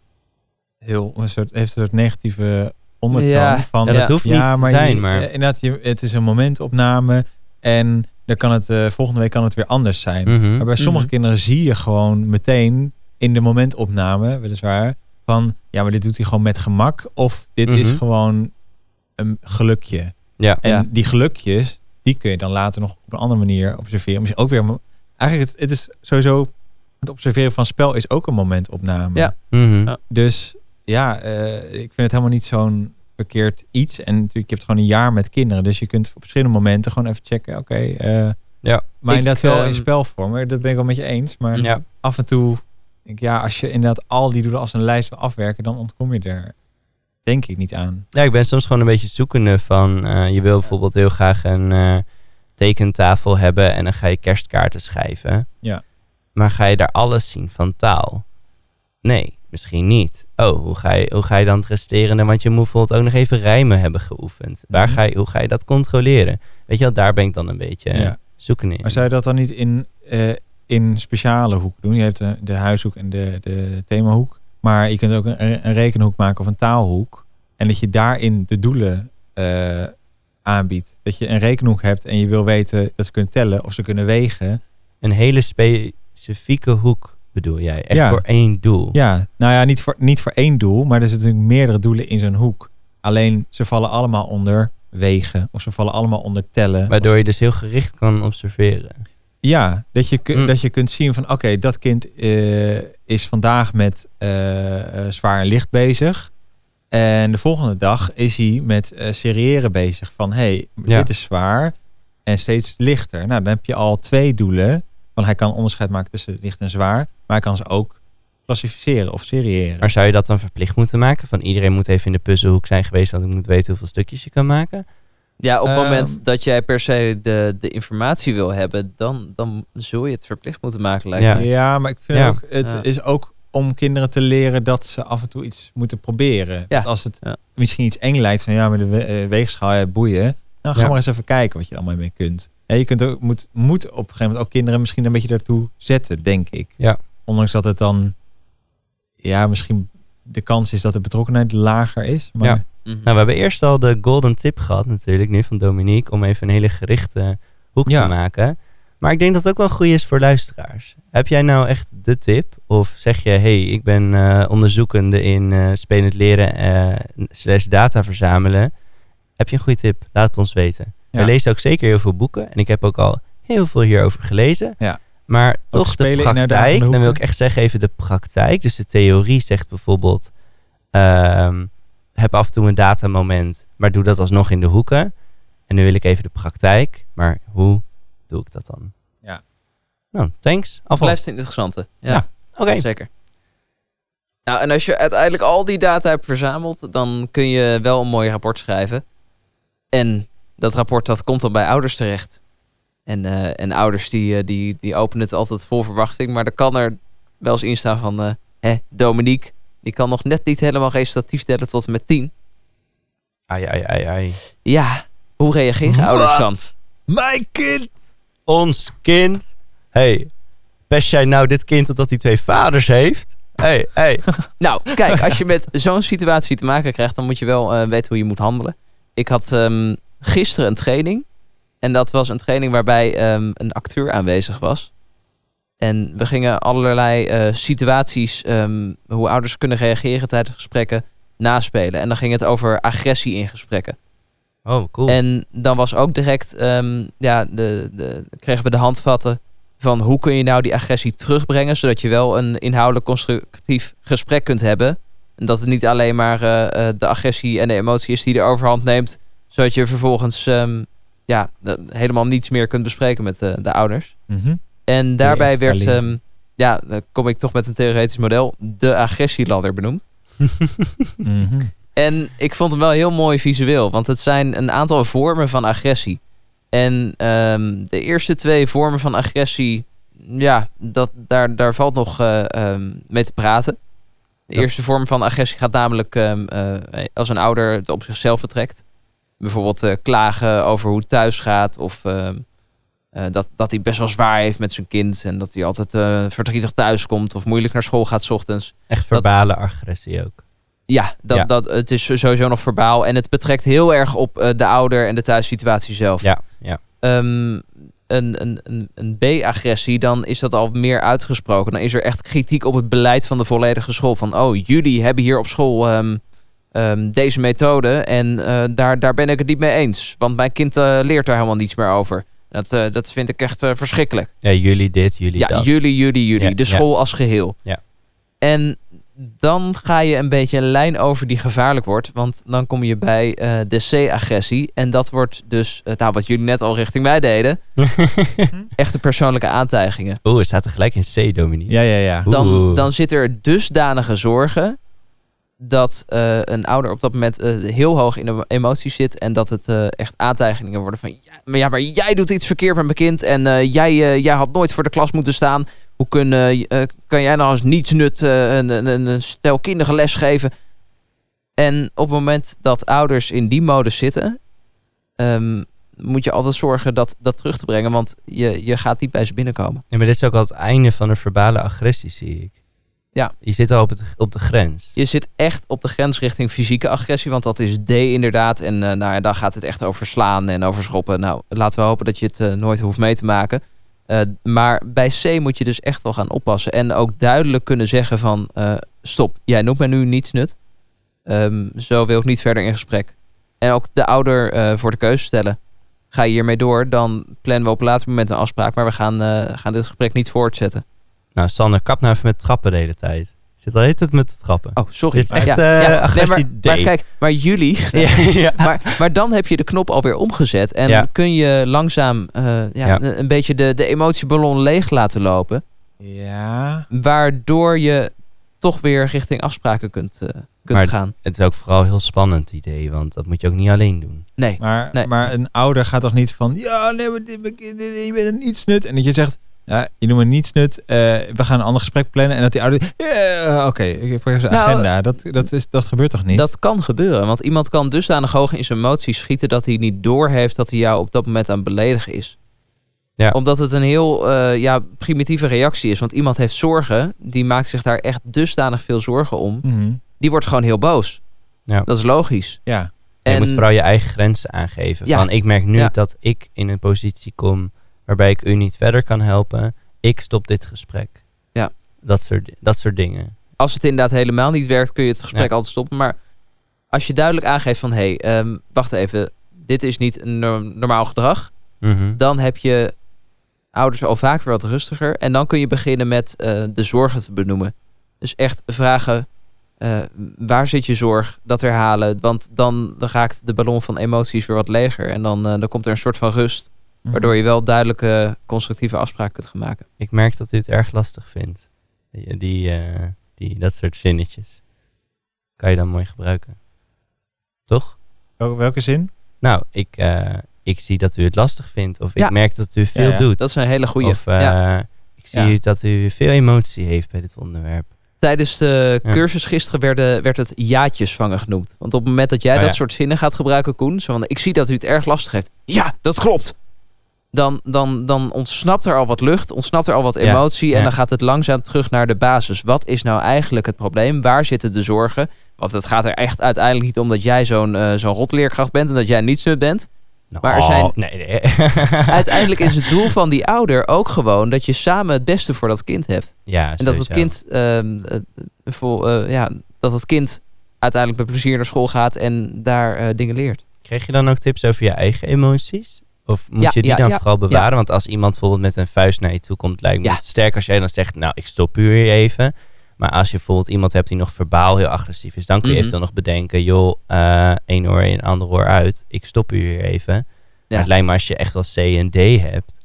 heel... Een soort, heeft een soort negatieve ondertoon. Ja, van, ja, dat hoeft niet te zijn, je- maar- eh, Inderdaad, je, het is een momentopname. En dan kan het, eh, volgende week kan het weer anders zijn. Mhm. Maar bij sommige Mhm. kinderen zie je gewoon meteen in de momentopname, weliswaar, van ja, maar dit doet hij gewoon met gemak. Of dit is Mhm. gewoon een gelukje. Ja. En Ja. die gelukjes, die kun je dan later nog op een andere manier observeren. Misschien ook weer. Eigenlijk, het, het is sowieso. Het observeren van spel is ook een momentopname. Ja. Mhm. Ja. Dus ja, eh, ik vind het helemaal niet zo'n verkeerd iets. En natuurlijk, je hebt gewoon een jaar met kinderen. Dus je kunt op verschillende momenten gewoon even checken. Oké, eh, Ja. maar Ik, inderdaad wel in ehm, spelvorm. Dat ben ik wel met je eens. Maar Ja. af en toe, denk ja, als je inderdaad al die doelen als een lijst wil afwerken, dan ontkom je er denk ik niet aan. Ja, ik ben soms gewoon een beetje zoekende van... eh, je wil bijvoorbeeld heel graag een eh, tekentafel hebben... en dan ga je kerstkaarten schrijven. Ja. Maar ga je daar alles zien van taal? Nee, misschien niet. Oh, hoe ga je, hoe ga je dan het resterende? Want je moet bijvoorbeeld ook nog even rijmen hebben geoefend. Waar Mhm. ga je, hoe ga je dat controleren? Weet je wel, daar ben ik dan een beetje Ja. zoekende in. Maar zou je dat dan niet in, eh, in speciale hoek doen? Je hebt de, de huishoek en de, de themahoek. Maar je kunt ook een, een rekenhoek maken of een taalhoek. En dat je daarin de doelen eh, aanbiedt. Dat je een rekenhoek hebt en je wil weten dat ze kunnen tellen of ze kunnen wegen. Een hele specifieke hoek bedoel jij? Echt Ja. voor één doel? Ja, nou ja, niet voor, niet voor één doel, maar er zitten natuurlijk meerdere doelen in zo'n hoek. Alleen ze vallen allemaal onder wegen of ze vallen allemaal onder tellen. Waardoor je dus heel gericht kan observeren. Ja, dat je, Mm. dat je kunt zien van oké, dat kind eh, is vandaag met eh, eh, zwaar en licht bezig. En de volgende dag is hij met eh seriëren bezig. Van hey, Ja. dit is zwaar en steeds lichter. Nou, dan heb je al twee doelen. Want hij kan onderscheid maken tussen licht en zwaar. Maar hij kan ze ook klassificeren of seriëren. Maar zou je dat dan verplicht moeten maken? Van iedereen moet even in de puzzelhoek zijn geweest, want ik moet weten hoeveel stukjes je kan maken. Ja, op het Ehm. moment dat jij per se de, de informatie wil hebben, dan, dan zul je het verplicht moeten maken, lijkt Ja. me. Ja, maar ik vind Ja. ook, het Ja. is ook om kinderen te leren dat ze af en toe iets moeten proberen. Ja. Want als het Ja. misschien iets eng lijkt van ja, met de we- eh, weegschaal ja, boeien, dan ga Ja. maar eens even kijken wat je allemaal mee kunt. Ja, je kunt ook, moet, moet op een gegeven moment ook kinderen misschien een beetje daartoe zetten, denk ik. Ja. Ondanks dat het dan, ja, misschien de kans is dat de betrokkenheid lager is. Maar Ja. Mhm. Nou, we hebben eerst al de golden tip gehad natuurlijk, nu van Dominique, om even een hele gerichte hoek Ja. te maken. Maar ik denk dat het ook wel goed is voor luisteraars. Heb jij nou echt de tip? Of zeg je, hey, ik ben eh, onderzoekende in eh spelend leren eh slash data verzamelen. Heb je een goede tip? Laat het ons weten. Ja. We lezen ook zeker heel veel boeken. En ik heb ook al heel veel hierover gelezen. Ja. Maar toch de praktijk, dan wil ik echt zeggen even de praktijk. Dus de theorie zegt bijvoorbeeld, ehm, heb af en toe een datamoment, maar doe dat alsnog in de hoeken. En nu wil ik even de praktijk, maar hoe doe ik dat dan? Ja. Nou, thanks. Alvast. Blijft een interessante. Ja, Ja. Oké. zeker. Nou, en als je uiteindelijk al die data hebt verzameld, dan kun je wel een mooi rapport schrijven. En dat rapport dat komt dan bij ouders terecht. En, eh, en ouders die, eh, die, die openen het altijd vol verwachting. Maar er kan er wel eens in staan van... eh hè, Dominique, die kan nog net niet helemaal resultatief tellen tot en met 10. Ai, ai, ai, ai. Ja, hoe reageren Wat? ouders dan? Mijn kind! Ons kind? hey, pest jij nou dit kind totdat hij twee vaders heeft? hey, hey. Nou, kijk, als je met zo'n situatie te maken krijgt, dan moet je wel eh, weten hoe je moet handelen. Ik had ehm, gisteren een training. En dat was een training waarbij ehm, een acteur aanwezig was. En we gingen allerlei eh, situaties, ehm, hoe ouders kunnen reageren tijdens gesprekken, naspelen. En dan ging het over agressie in gesprekken. Oh, cool. En dan was ook direct, ehm, ja, de, de, kregen we de handvatten van hoe kun je nou die agressie terugbrengen, zodat je wel een inhoudelijk constructief gesprek kunt hebben. En dat het niet alleen maar eh, eh, de agressie en de emotie is die de overhand neemt, zodat je vervolgens ehm, ja, helemaal niets meer kunt bespreken met de, de ouders. Mhm. En daarbij werd, ehm, ja, dan kom ik toch met een theoretisch model, de agressieladder benoemd. Mhm. En ik vond hem wel heel mooi visueel, want het zijn een aantal vormen van agressie. En ehm, de eerste twee vormen van agressie, ja, dat, daar, daar valt nog eh, ehm, mee te praten. De Ja. eerste vorm van agressie gaat namelijk eh, als een ouder het op zichzelf betrekt. Bijvoorbeeld eh, klagen over hoe het thuis gaat of eh, dat, dat hij best wel zwaar heeft met zijn kind en dat hij altijd eh, verdrietig thuis komt of moeilijk naar school gaat 's ochtends. Echt verbale agressie ook. Ja, dat, Ja. Dat, het is sowieso nog verbaal. En het betrekt heel erg op eh, de ouder en de thuissituatie zelf. Ja, ja. Ehm, een een, een, een B-agressie, dan is dat al meer uitgesproken. Dan is er echt kritiek op het beleid van de volledige school. Van, oh, jullie hebben hier op school ehm, ehm, deze methode en daar, daar ben ik het niet mee eens. Want mijn kind leert daar helemaal niets meer over. Dat, eh, dat vind ik echt eh, verschrikkelijk. Ja, jullie dit, jullie Ja, dat. jullie, jullie, jullie. Ja, de ja. school als geheel. Ja. En dan ga je een beetje een lijn over die gevaarlijk wordt. Want dan kom je bij eh, de C-agressie. En dat wordt dus, nou, wat jullie net al richting mij deden, echte persoonlijke aantijgingen. Oeh, het staat er gelijk in C, Dominique. Ja, ja, ja. Dan, dan zit er dusdanige zorgen dat eh, een ouder op dat moment eh, heel hoog in de emoties zit en dat het eh, echt aantijgingen worden van ja maar, ja, maar jij doet iets verkeerd met mijn kind en jij, jij had nooit voor de klas moeten staan. Hoe kun, kan jij nou als nietsnut een, een, een stel kinderen les geven? En op het moment dat ouders in die modus zitten, ehm, moet je altijd zorgen dat, dat terug te brengen, want je, je gaat niet bij ze binnenkomen. Ja, maar dit is ook al het einde van de verbale agressie, zie ik. Ja. Je zit al op, het, op de grens. Je zit echt op de grens richting fysieke agressie, want dat is D inderdaad. En eh, nou ja, dan gaat het echt over slaan en over schoppen. Nou, laten we hopen dat je het eh, nooit hoeft mee te maken. Eh, maar bij C moet je dus echt wel gaan oppassen. En ook duidelijk kunnen zeggen van... stop, jij noemt mij nu niets nut. Ehm, zo wil ik niet verder in gesprek. En ook de ouder voor de keuze stellen. Ga je hiermee door, dan plannen we op een later moment een afspraak. Maar we gaan, gaan dit gesprek niet voortzetten. Nou, Sander, kap nou even met trappen de hele tijd. Je zit al de hele tijd met te trappen. Oh, sorry. Dit is echt Ja, eh, ja. Nee, agressie maar, kijk, maar jullie... ja, ja. maar, maar dan heb je de knop alweer omgezet. En Ja. kun je langzaam eh, ja, Ja. Een, beetje de, de emotieballon leeg laten lopen. Ja. Waardoor je toch weer richting afspraken kunt, eh, kunt Maar- gaan. Het is ook vooral een heel spannend idee, want dat moet je ook niet alleen doen. Nee. Maar, Nee. maar een ouder gaat toch niet van... Ja, nee, maar dit, dit- dit- je bent een nietsnut. En dat je zegt... Ja, je noemt me nietsnut. eh we gaan een ander gesprek plannen. En dat die ouder... Ja, oké. ik heb even een Nou, agenda. Dat, dat, is, dat gebeurt toch niet? Dat kan gebeuren. Want iemand kan dusdanig hoog in zijn emoties schieten... dat hij niet doorheeft dat hij jou op dat moment aan het beledigen is. Ja. Omdat het een heel eh, ja, primitieve reactie is. Want iemand heeft zorgen. Die maakt zich daar echt dusdanig veel zorgen om. Mhm. Die wordt gewoon heel boos. Ja. Dat is logisch. Ja. En je moet vooral je eigen grenzen aangeven. Ja. Van, ik merk nu Ja. dat ik in een positie kom waarbij ik u niet verder kan helpen. Ik stop dit gesprek. Ja. Dat soort, dat soort dingen. als het inderdaad helemaal niet werkt, kun je het gesprek Ja. altijd stoppen. Maar als je duidelijk aangeeft van... hé, hey, ehm, wacht even, dit is niet een norm- normaal gedrag... Mhm. dan heb je ouders al vaak weer wat rustiger. En dan kun je beginnen met eh, de zorgen te benoemen. Dus echt vragen, eh, waar zit je zorg? Dat herhalen, want dan, dan raakt de ballon van emoties weer wat leger. En dan, eh, dan komt er een soort van rust... Mhm. waardoor je wel duidelijke, constructieve afspraken kunt gaan maken. Ik merk dat u het erg lastig vindt. Die, die, eh, die, dat soort zinnetjes. Kan je dan mooi gebruiken. Toch? Wel- Welke zin? Nou, ik, eh, ik zie dat u het lastig vindt. Of Ja. ik merk dat u veel ja. doet. Dat is een hele goede. Of eh, ja. ik zie Ja. dat u veel emotie heeft bij dit onderwerp. Tijdens de Ja. cursus gisteren werden, werd het jaatjes vangen genoemd. Want op het moment dat jij Oh, dat ja. soort zinnen gaat gebruiken, Koen, zo van, ik zie dat u het erg lastig heeft. Ja, dat klopt. Dan, dan, dan ontsnapt er al wat lucht, ontsnapt er al wat Ja, emotie en ja. dan gaat het langzaam terug naar de basis. Wat is nou eigenlijk het probleem? Waar zitten de zorgen? Want het gaat er echt uiteindelijk niet om dat jij zo'n eh, zo'n rotleerkracht bent en dat jij niets nut bent. Maar er zijn- Nee, nee. Uiteindelijk is het doel van die ouder ook gewoon dat je samen het beste voor dat kind hebt. ja, En dat het kind, ehm, eh, vol, eh, ja, dat het kind uiteindelijk met plezier naar school gaat en daar dingen leert. Kreeg je dan ook tips over je eigen emoties? Of moet Ja, je die ja, dan ja, vooral bewaren? Want als iemand bijvoorbeeld met een vuist naar je toe komt, lijkt me Ja. het sterk als jij dan zegt, nou, ik stop u hier even. Maar als je bijvoorbeeld iemand hebt die nog verbaal heel agressief is, dan kun je Mhm. eventueel nog bedenken, joh, eh één oor in, ander oor uit. Ik stop u hier even. Maar het lijkt me als je echt wel C en D hebt,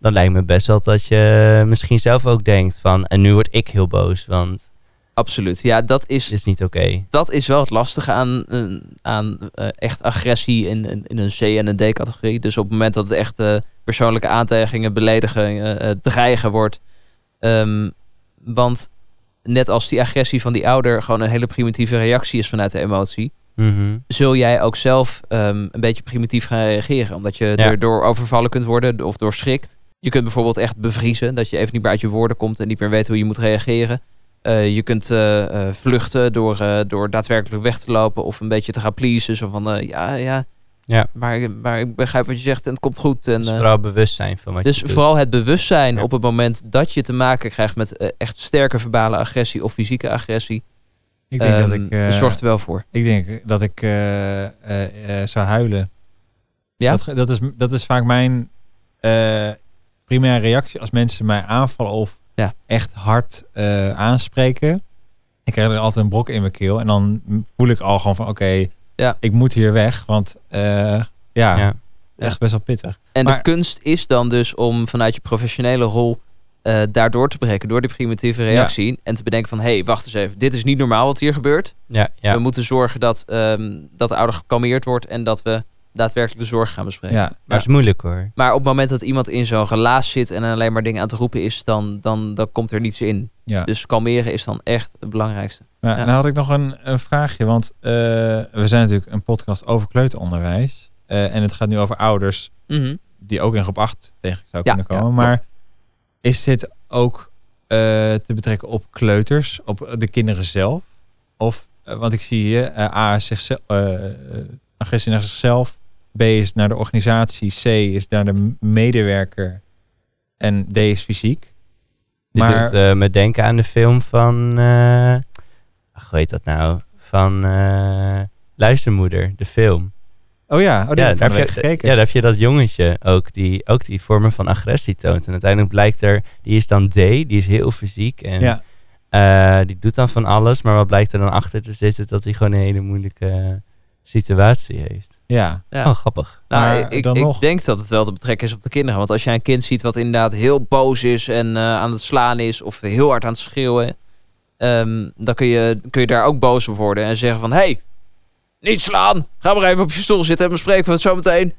dan lijkt me best wel dat je misschien zelf ook denkt van, en nu word ik heel boos, want Absoluut. Ja, dat is, is niet oké. dat is wel het lastige aan, eh, aan eh, echt agressie in, in, in een C- en een D-categorie. Dus op het moment dat het echt eh, persoonlijke aantijgingen, beledigen, eh, dreigen wordt. Ehm, want net als die agressie van die ouder gewoon een hele primitieve reactie is vanuit de emotie. Mhm. zul jij ook zelf ehm, een beetje primitief gaan reageren. Omdat je Ja. er door overvallen kunt worden of door schrikt. Je kunt bijvoorbeeld echt bevriezen. Dat je even niet meer uit je woorden komt en niet meer weet hoe je moet reageren. Eh, je kunt eh, eh, vluchten door, door daadwerkelijk weg te lopen of een beetje te gaan pleasen. Zo van, ja, ja, Ja. maar, maar ik begrijp wat je zegt en het komt goed. En, Dus vooral bewust zijn van wat dus je doet. vooral het bewustzijn Ja. op het moment dat je te maken krijgt met echt sterke verbale agressie of fysieke agressie. Ik denk dat ehm, ik... zorgt er wel voor. Ik denk dat ik zou huilen. Ja? Dat, dat, is, dat is vaak mijn primaire reactie als mensen mij aanvallen of Ja. echt hard eh, aanspreken. Ik krijg er altijd een brok in mijn keel. En dan voel ik al gewoon van oké, Ja. ik moet hier weg. Want eh, ja, Ja. echt best wel pittig. En de Maar- kunst is dan dus om vanuit je professionele rol eh, daardoor te breken door die primitieve reactie. En te bedenken van, hé, hey, wacht eens even. Dit is niet normaal wat hier gebeurt. Ja, ja. We moeten zorgen dat, ehm, dat de ouder gekalmeerd wordt en dat we daadwerkelijk de zorg gaan bespreken. Ja, Maar het is moeilijk hoor. Maar op het moment dat iemand in zo'n relaas zit en alleen maar dingen aan het roepen is, dan, dan, dan komt er niets in. ja. Dus kalmeren is dan echt het belangrijkste. Ja, Ja. dan had ik nog een, een vraagje, want eh, we zijn natuurlijk een podcast over kleuteronderwijs. Eh, en het gaat nu over ouders Mhm. die ook in groep 8 tegen zou Ja, kunnen ja, komen. klopt. maar is dit ook eh, te betrekken op kleuters, op de kinderen zelf? Of, want ik zie hier, eh, A is zichzelf, agressie naar zichzelf. B is naar de organisatie. C is naar de medewerker. En D is fysiek. Je Maar- doet eh, me denken aan de film van... eh ach, hoe heet dat nou? Van eh, Luistermoeder, de film. Oh ja, oh, heb je, gekeken. ja, daar heb je dat jongetje ook die, ook die vormen van agressie toont. En uiteindelijk blijkt er, die is dan D, die is heel fysiek. En ja. die doet dan van alles. Maar wat blijkt er dan achter te zitten? Dat hij gewoon een hele moeilijke situatie heeft. ja. Ja. Oh, grappig. Nou, Maar ik, dan ik nog- denk dat het wel te betrekken is op de kinderen. Want als jij een kind ziet wat inderdaad heel boos is en eh, aan het slaan is of heel hard aan het schreeuwen, ehm, dan kun je, kun je daar ook boos op worden en zeggen van, hey, niet slaan, ga maar even op je stoel zitten en bespreken we het zo meteen.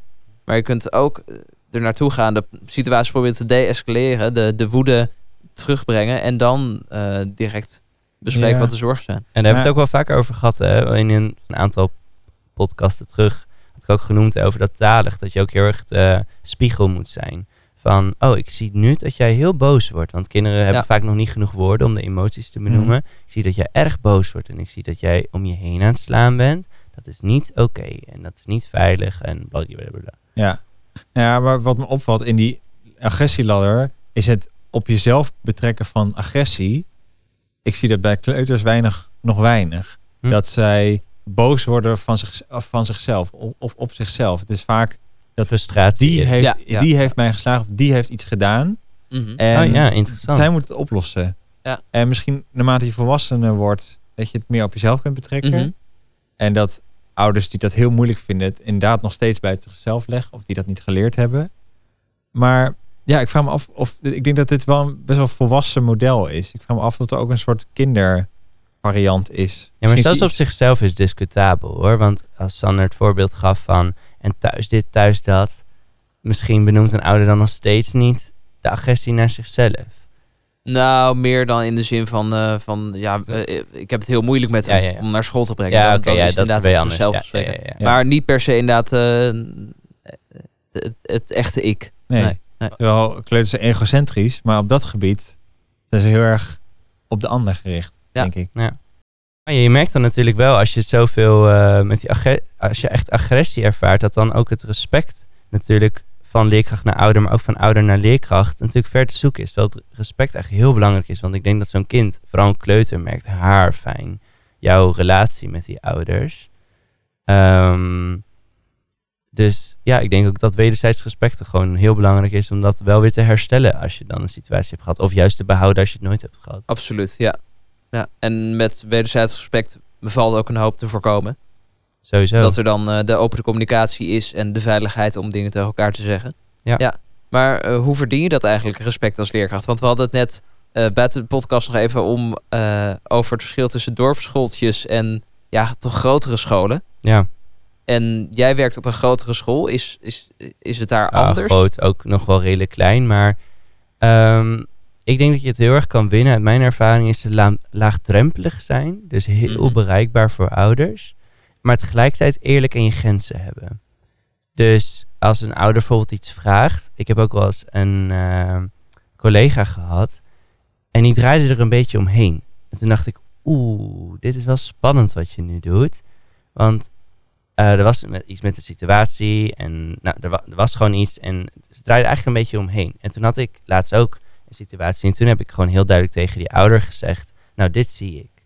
Maar je kunt ook eh, er naartoe gaan, de situatie proberen te de-escaleren, de, de woede terugbrengen en dan eh, direct bespreken Ja. wat de zorgen zijn. En daar hebben we het ook wel vaker over gehad. Hè? In een aantal podcasten terug had ik ook genoemd over dat talig. Dat je ook heel erg de spiegel moet zijn. Van, oh, ik zie nu dat jij heel boos wordt. Want kinderen hebben Ja. vaak nog niet genoeg woorden om de emoties te benoemen. Ik zie dat jij erg boos wordt. En ik zie dat jij om je heen aan het slaan bent. Dat is niet oké. En dat is niet veilig. En blablabla. Ja. ja, maar wat me opvalt in die agressieladder is het op jezelf betrekken van agressie. Ik zie dat bij kleuters weinig, nog weinig. Hm. Dat zij boos worden van, zich, van zichzelf of, op zichzelf. Het is vaak Dat frustratie. die heeft, Ja, ja. die heeft mij geslagen of die heeft iets gedaan. Mhm. En oh ja, interessant. zij moet het oplossen. Ja. En misschien naarmate je volwassener wordt, dat je het meer op jezelf kunt betrekken. Mhm. En dat ouders die dat heel moeilijk vinden, het inderdaad nog steeds bij zichzelf leggen. Of die dat niet geleerd hebben. Maar ja, ik vraag me af of. Ik denk dat dit wel een best wel volwassen model is. Ik vraag me af of het ook een soort kindervariant is. Ja, maar zelfs op zichzelf is discutabel hoor. Want als Sander het voorbeeld gaf van en thuis dit, thuis dat. Misschien benoemt een ouder dan nog steeds niet de agressie naar zichzelf. Nou, meer dan in de zin van, eh, van ja, eh, ik heb het heel moeilijk met hem ja, ja. om naar school te brengen. Ja, Dan- oké, ja, is dat is anders. zichzelf Ja, ja, spreken. ja, ja. Maar niet per se inderdaad eh, het, het echte ik. Nee. Nee, nee. Terwijl kleuters zijn egocentrisch, maar op dat gebied zijn ze heel erg op de ander gericht, Ja. denk ik. Maar je merkt dan natuurlijk wel als je zoveel eh, met die als je echt agressie ervaart, dat dan ook het respect natuurlijk van leerkracht naar ouder, maar ook van ouder naar leerkracht natuurlijk ver te zoeken is. Terwijl het respect eigenlijk heel belangrijk is. Want ik denk dat zo'n kind, vooral een kleuter, merkt haar fijn jouw relatie met die ouders. Ehm, dus ja, ik denk ook dat wederzijds respect er gewoon heel belangrijk is om dat wel weer te herstellen als je dan een situatie hebt gehad. Of juist te behouden als je het nooit hebt gehad. Absoluut, ja. Ja. En met wederzijds respect valt ook een hoop te voorkomen. Sowieso. Dat er dan eh, de open communicatie is en de veiligheid om dingen tegen elkaar te zeggen. Ja. Maar eh, hoe verdien je dat eigenlijk, respect als leerkracht? Want we hadden het net eh buiten de podcast nog even om, over het verschil tussen dorpsschooltjes en ja, toch grotere scholen. ja. En jij werkt op een grotere school. Is, is, is het daar Ja, anders? groot, ook nog wel redelijk klein. Maar ehm, ik denk dat je het heel erg kan winnen. Uit mijn ervaring is het la- laagdrempelig zijn. Dus heel Mhm. bereikbaar voor ouders. Maar tegelijkertijd eerlijk in je grenzen hebben. Dus als een ouder bijvoorbeeld iets vraagt. Ik heb ook wel eens een ehm, collega gehad. En die draaide er een beetje omheen. En toen dacht ik, oeh, dit is wel spannend wat je nu doet. Want eh, er was met, iets met de situatie en nou, er, wa- er was gewoon iets en ze draaide eigenlijk een beetje omheen. En toen had ik laatst ook situatie en toen heb ik gewoon heel duidelijk tegen die ouder gezegd, nou dit zie ik.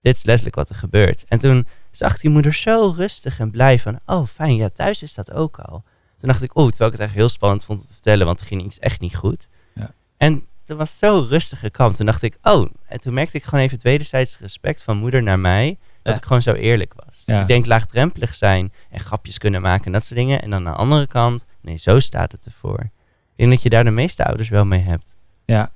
Dit is letterlijk wat er gebeurt. En toen zag die moeder zo rustig en blij van, oh fijn, ja thuis is dat ook al. Toen dacht ik, oeh, terwijl ik het echt heel spannend vond om te vertellen, want er ging iets echt niet goed. Ja. En toen was het zo rustig gekant. Toen dacht ik, oh, en toen merkte ik gewoon even het wederzijds respect van moeder naar mij, dat Ja. ik gewoon zo eerlijk was. Dus Ja. ik denk laagdrempelig zijn en grapjes kunnen maken en dat soort dingen. En dan aan de andere kant, nee, zo staat het ervoor. Ik denk dat je daar de meeste ouders wel mee hebt. Ja.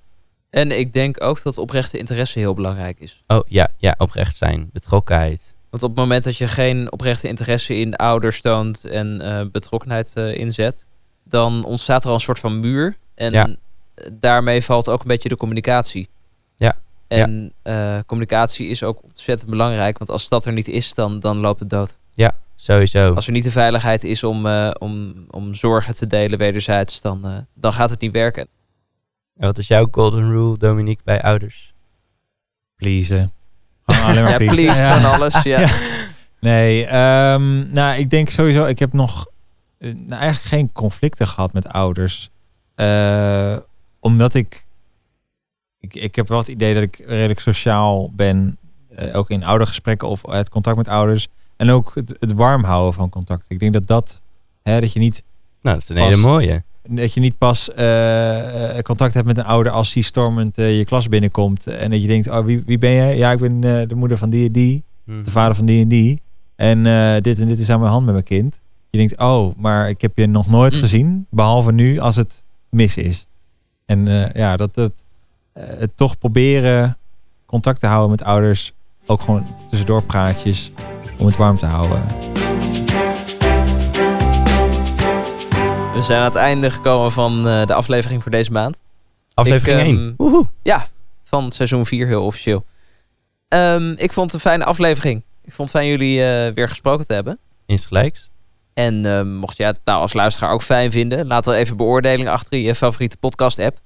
En ik denk ook dat oprechte interesse heel belangrijk is. Oh ja, ja, oprecht zijn. Betrokkenheid. Want op het moment dat je geen oprechte interesse in ouders toont en eh, betrokkenheid eh, inzet, dan ontstaat er al een soort van muur. En Ja. eh, daarmee valt ook een beetje de communicatie. Ja. En eh, communicatie is ook ontzettend belangrijk, want als dat er niet is, dan, dan loopt het dood. Sowieso. Als er niet de veiligheid is om, eh, om, om zorgen te delen wederzijds, dan, eh, dan gaat het niet werken. En wat is jouw golden rule, Dominique, bij ouders? Pleasen. Gewoon alleen maar Ja, pleasen. please Ja. van alles. Ja. Ja. Nee, ehm, nou, ik denk sowieso, ik heb nog eh, nou, eigenlijk geen conflicten gehad met ouders. Eh, omdat ik, ik, ik heb wel het idee dat ik redelijk sociaal ben, eh, ook in oudergesprekken of het contact met ouders. En ook het, het warm houden van contact. Ik denk dat dat, hè, dat je niet Nou, dat is een Pas. hele mooie. dat je niet pas eh, eh, contact hebt met een ouder als die stormend eh, je klas binnenkomt. En dat je denkt, oh, wie, wie ben jij? Ja, ik ben de moeder van die en die. Hm. De vader van die en die. En dit en dit is aan mijn hand met mijn kind. Je denkt, oh, maar ik heb je nog nooit Mm. gezien. Behalve nu als het mis is. En ja, dat het, het toch proberen contact te houden met ouders. Ook gewoon tussendoor praatjes. Om het warm te houden. We zijn aan het einde gekomen van eh, de aflevering voor deze maand. Aflevering Ik, 1. ehm, Woehoe. Van seizoen 4, heel officieel. Ehm, ik vond het een fijne aflevering. Ik vond het fijn jullie eh, weer gesproken te hebben. Insgelijks. En ehm, mocht jij het nou als luisteraar ook fijn vinden, laat wel even beoordeling achter in je favoriete podcast app.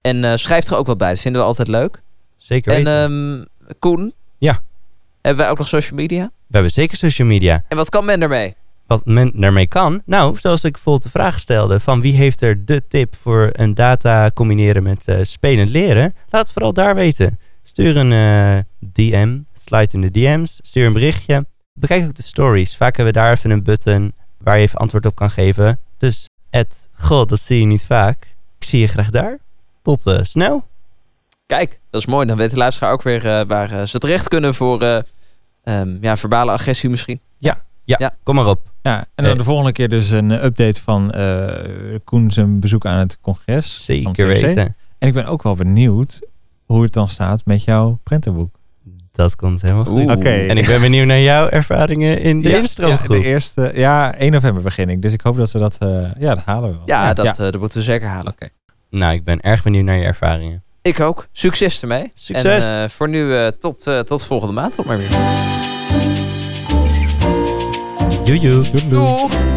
En eh, schrijf er ook wat bij, dat vinden we altijd leuk. Zeker En weten. ehm, Koen? Ja. Hebben wij ook nog social media? We hebben zeker social media. En wat kan men ermee? Wat men ermee kan? Nou, zoals ik bijvoorbeeld de vraag stelde: van wie heeft er de tip voor een data combineren met eh, spelend leren? Laat het vooral daar weten. Stuur een eh, DM, slide in de DM's, stuur een berichtje. Bekijk ook de stories. Vaak hebben we daar even een button waar je even antwoord op kan geven. Dus, Ed, god, dat zie je niet vaak. Ik zie je graag daar. Tot eh, snel. Kijk, dat is mooi. Dan weet de luisteraar ook weer eh, waar eh, ze terecht kunnen voor eh, ehm, ja, verbale agressie misschien. Kom maar op. Ja, en dan de volgende keer dus een update van eh Koen zijn bezoek aan het congres. Zeker weten. En ik ben ook wel benieuwd hoe het dan staat met jouw prentenboek. Dat komt helemaal goed. Oké. En ik ben benieuwd naar jouw ervaringen in de ja, instroomgroep. Ja, de eerste, ja, 1 november begin ik. Dus ik hoop dat we dat, eh, ja, dat halen we wel. Ja, dat, eh, dat moeten we zeker halen. Nou, ik ben erg benieuwd naar je ervaringen. Ik ook. Succes ermee. Succes. En eh, voor nu eh, tot, eh, tot volgende maand. Op maar weer. Doei!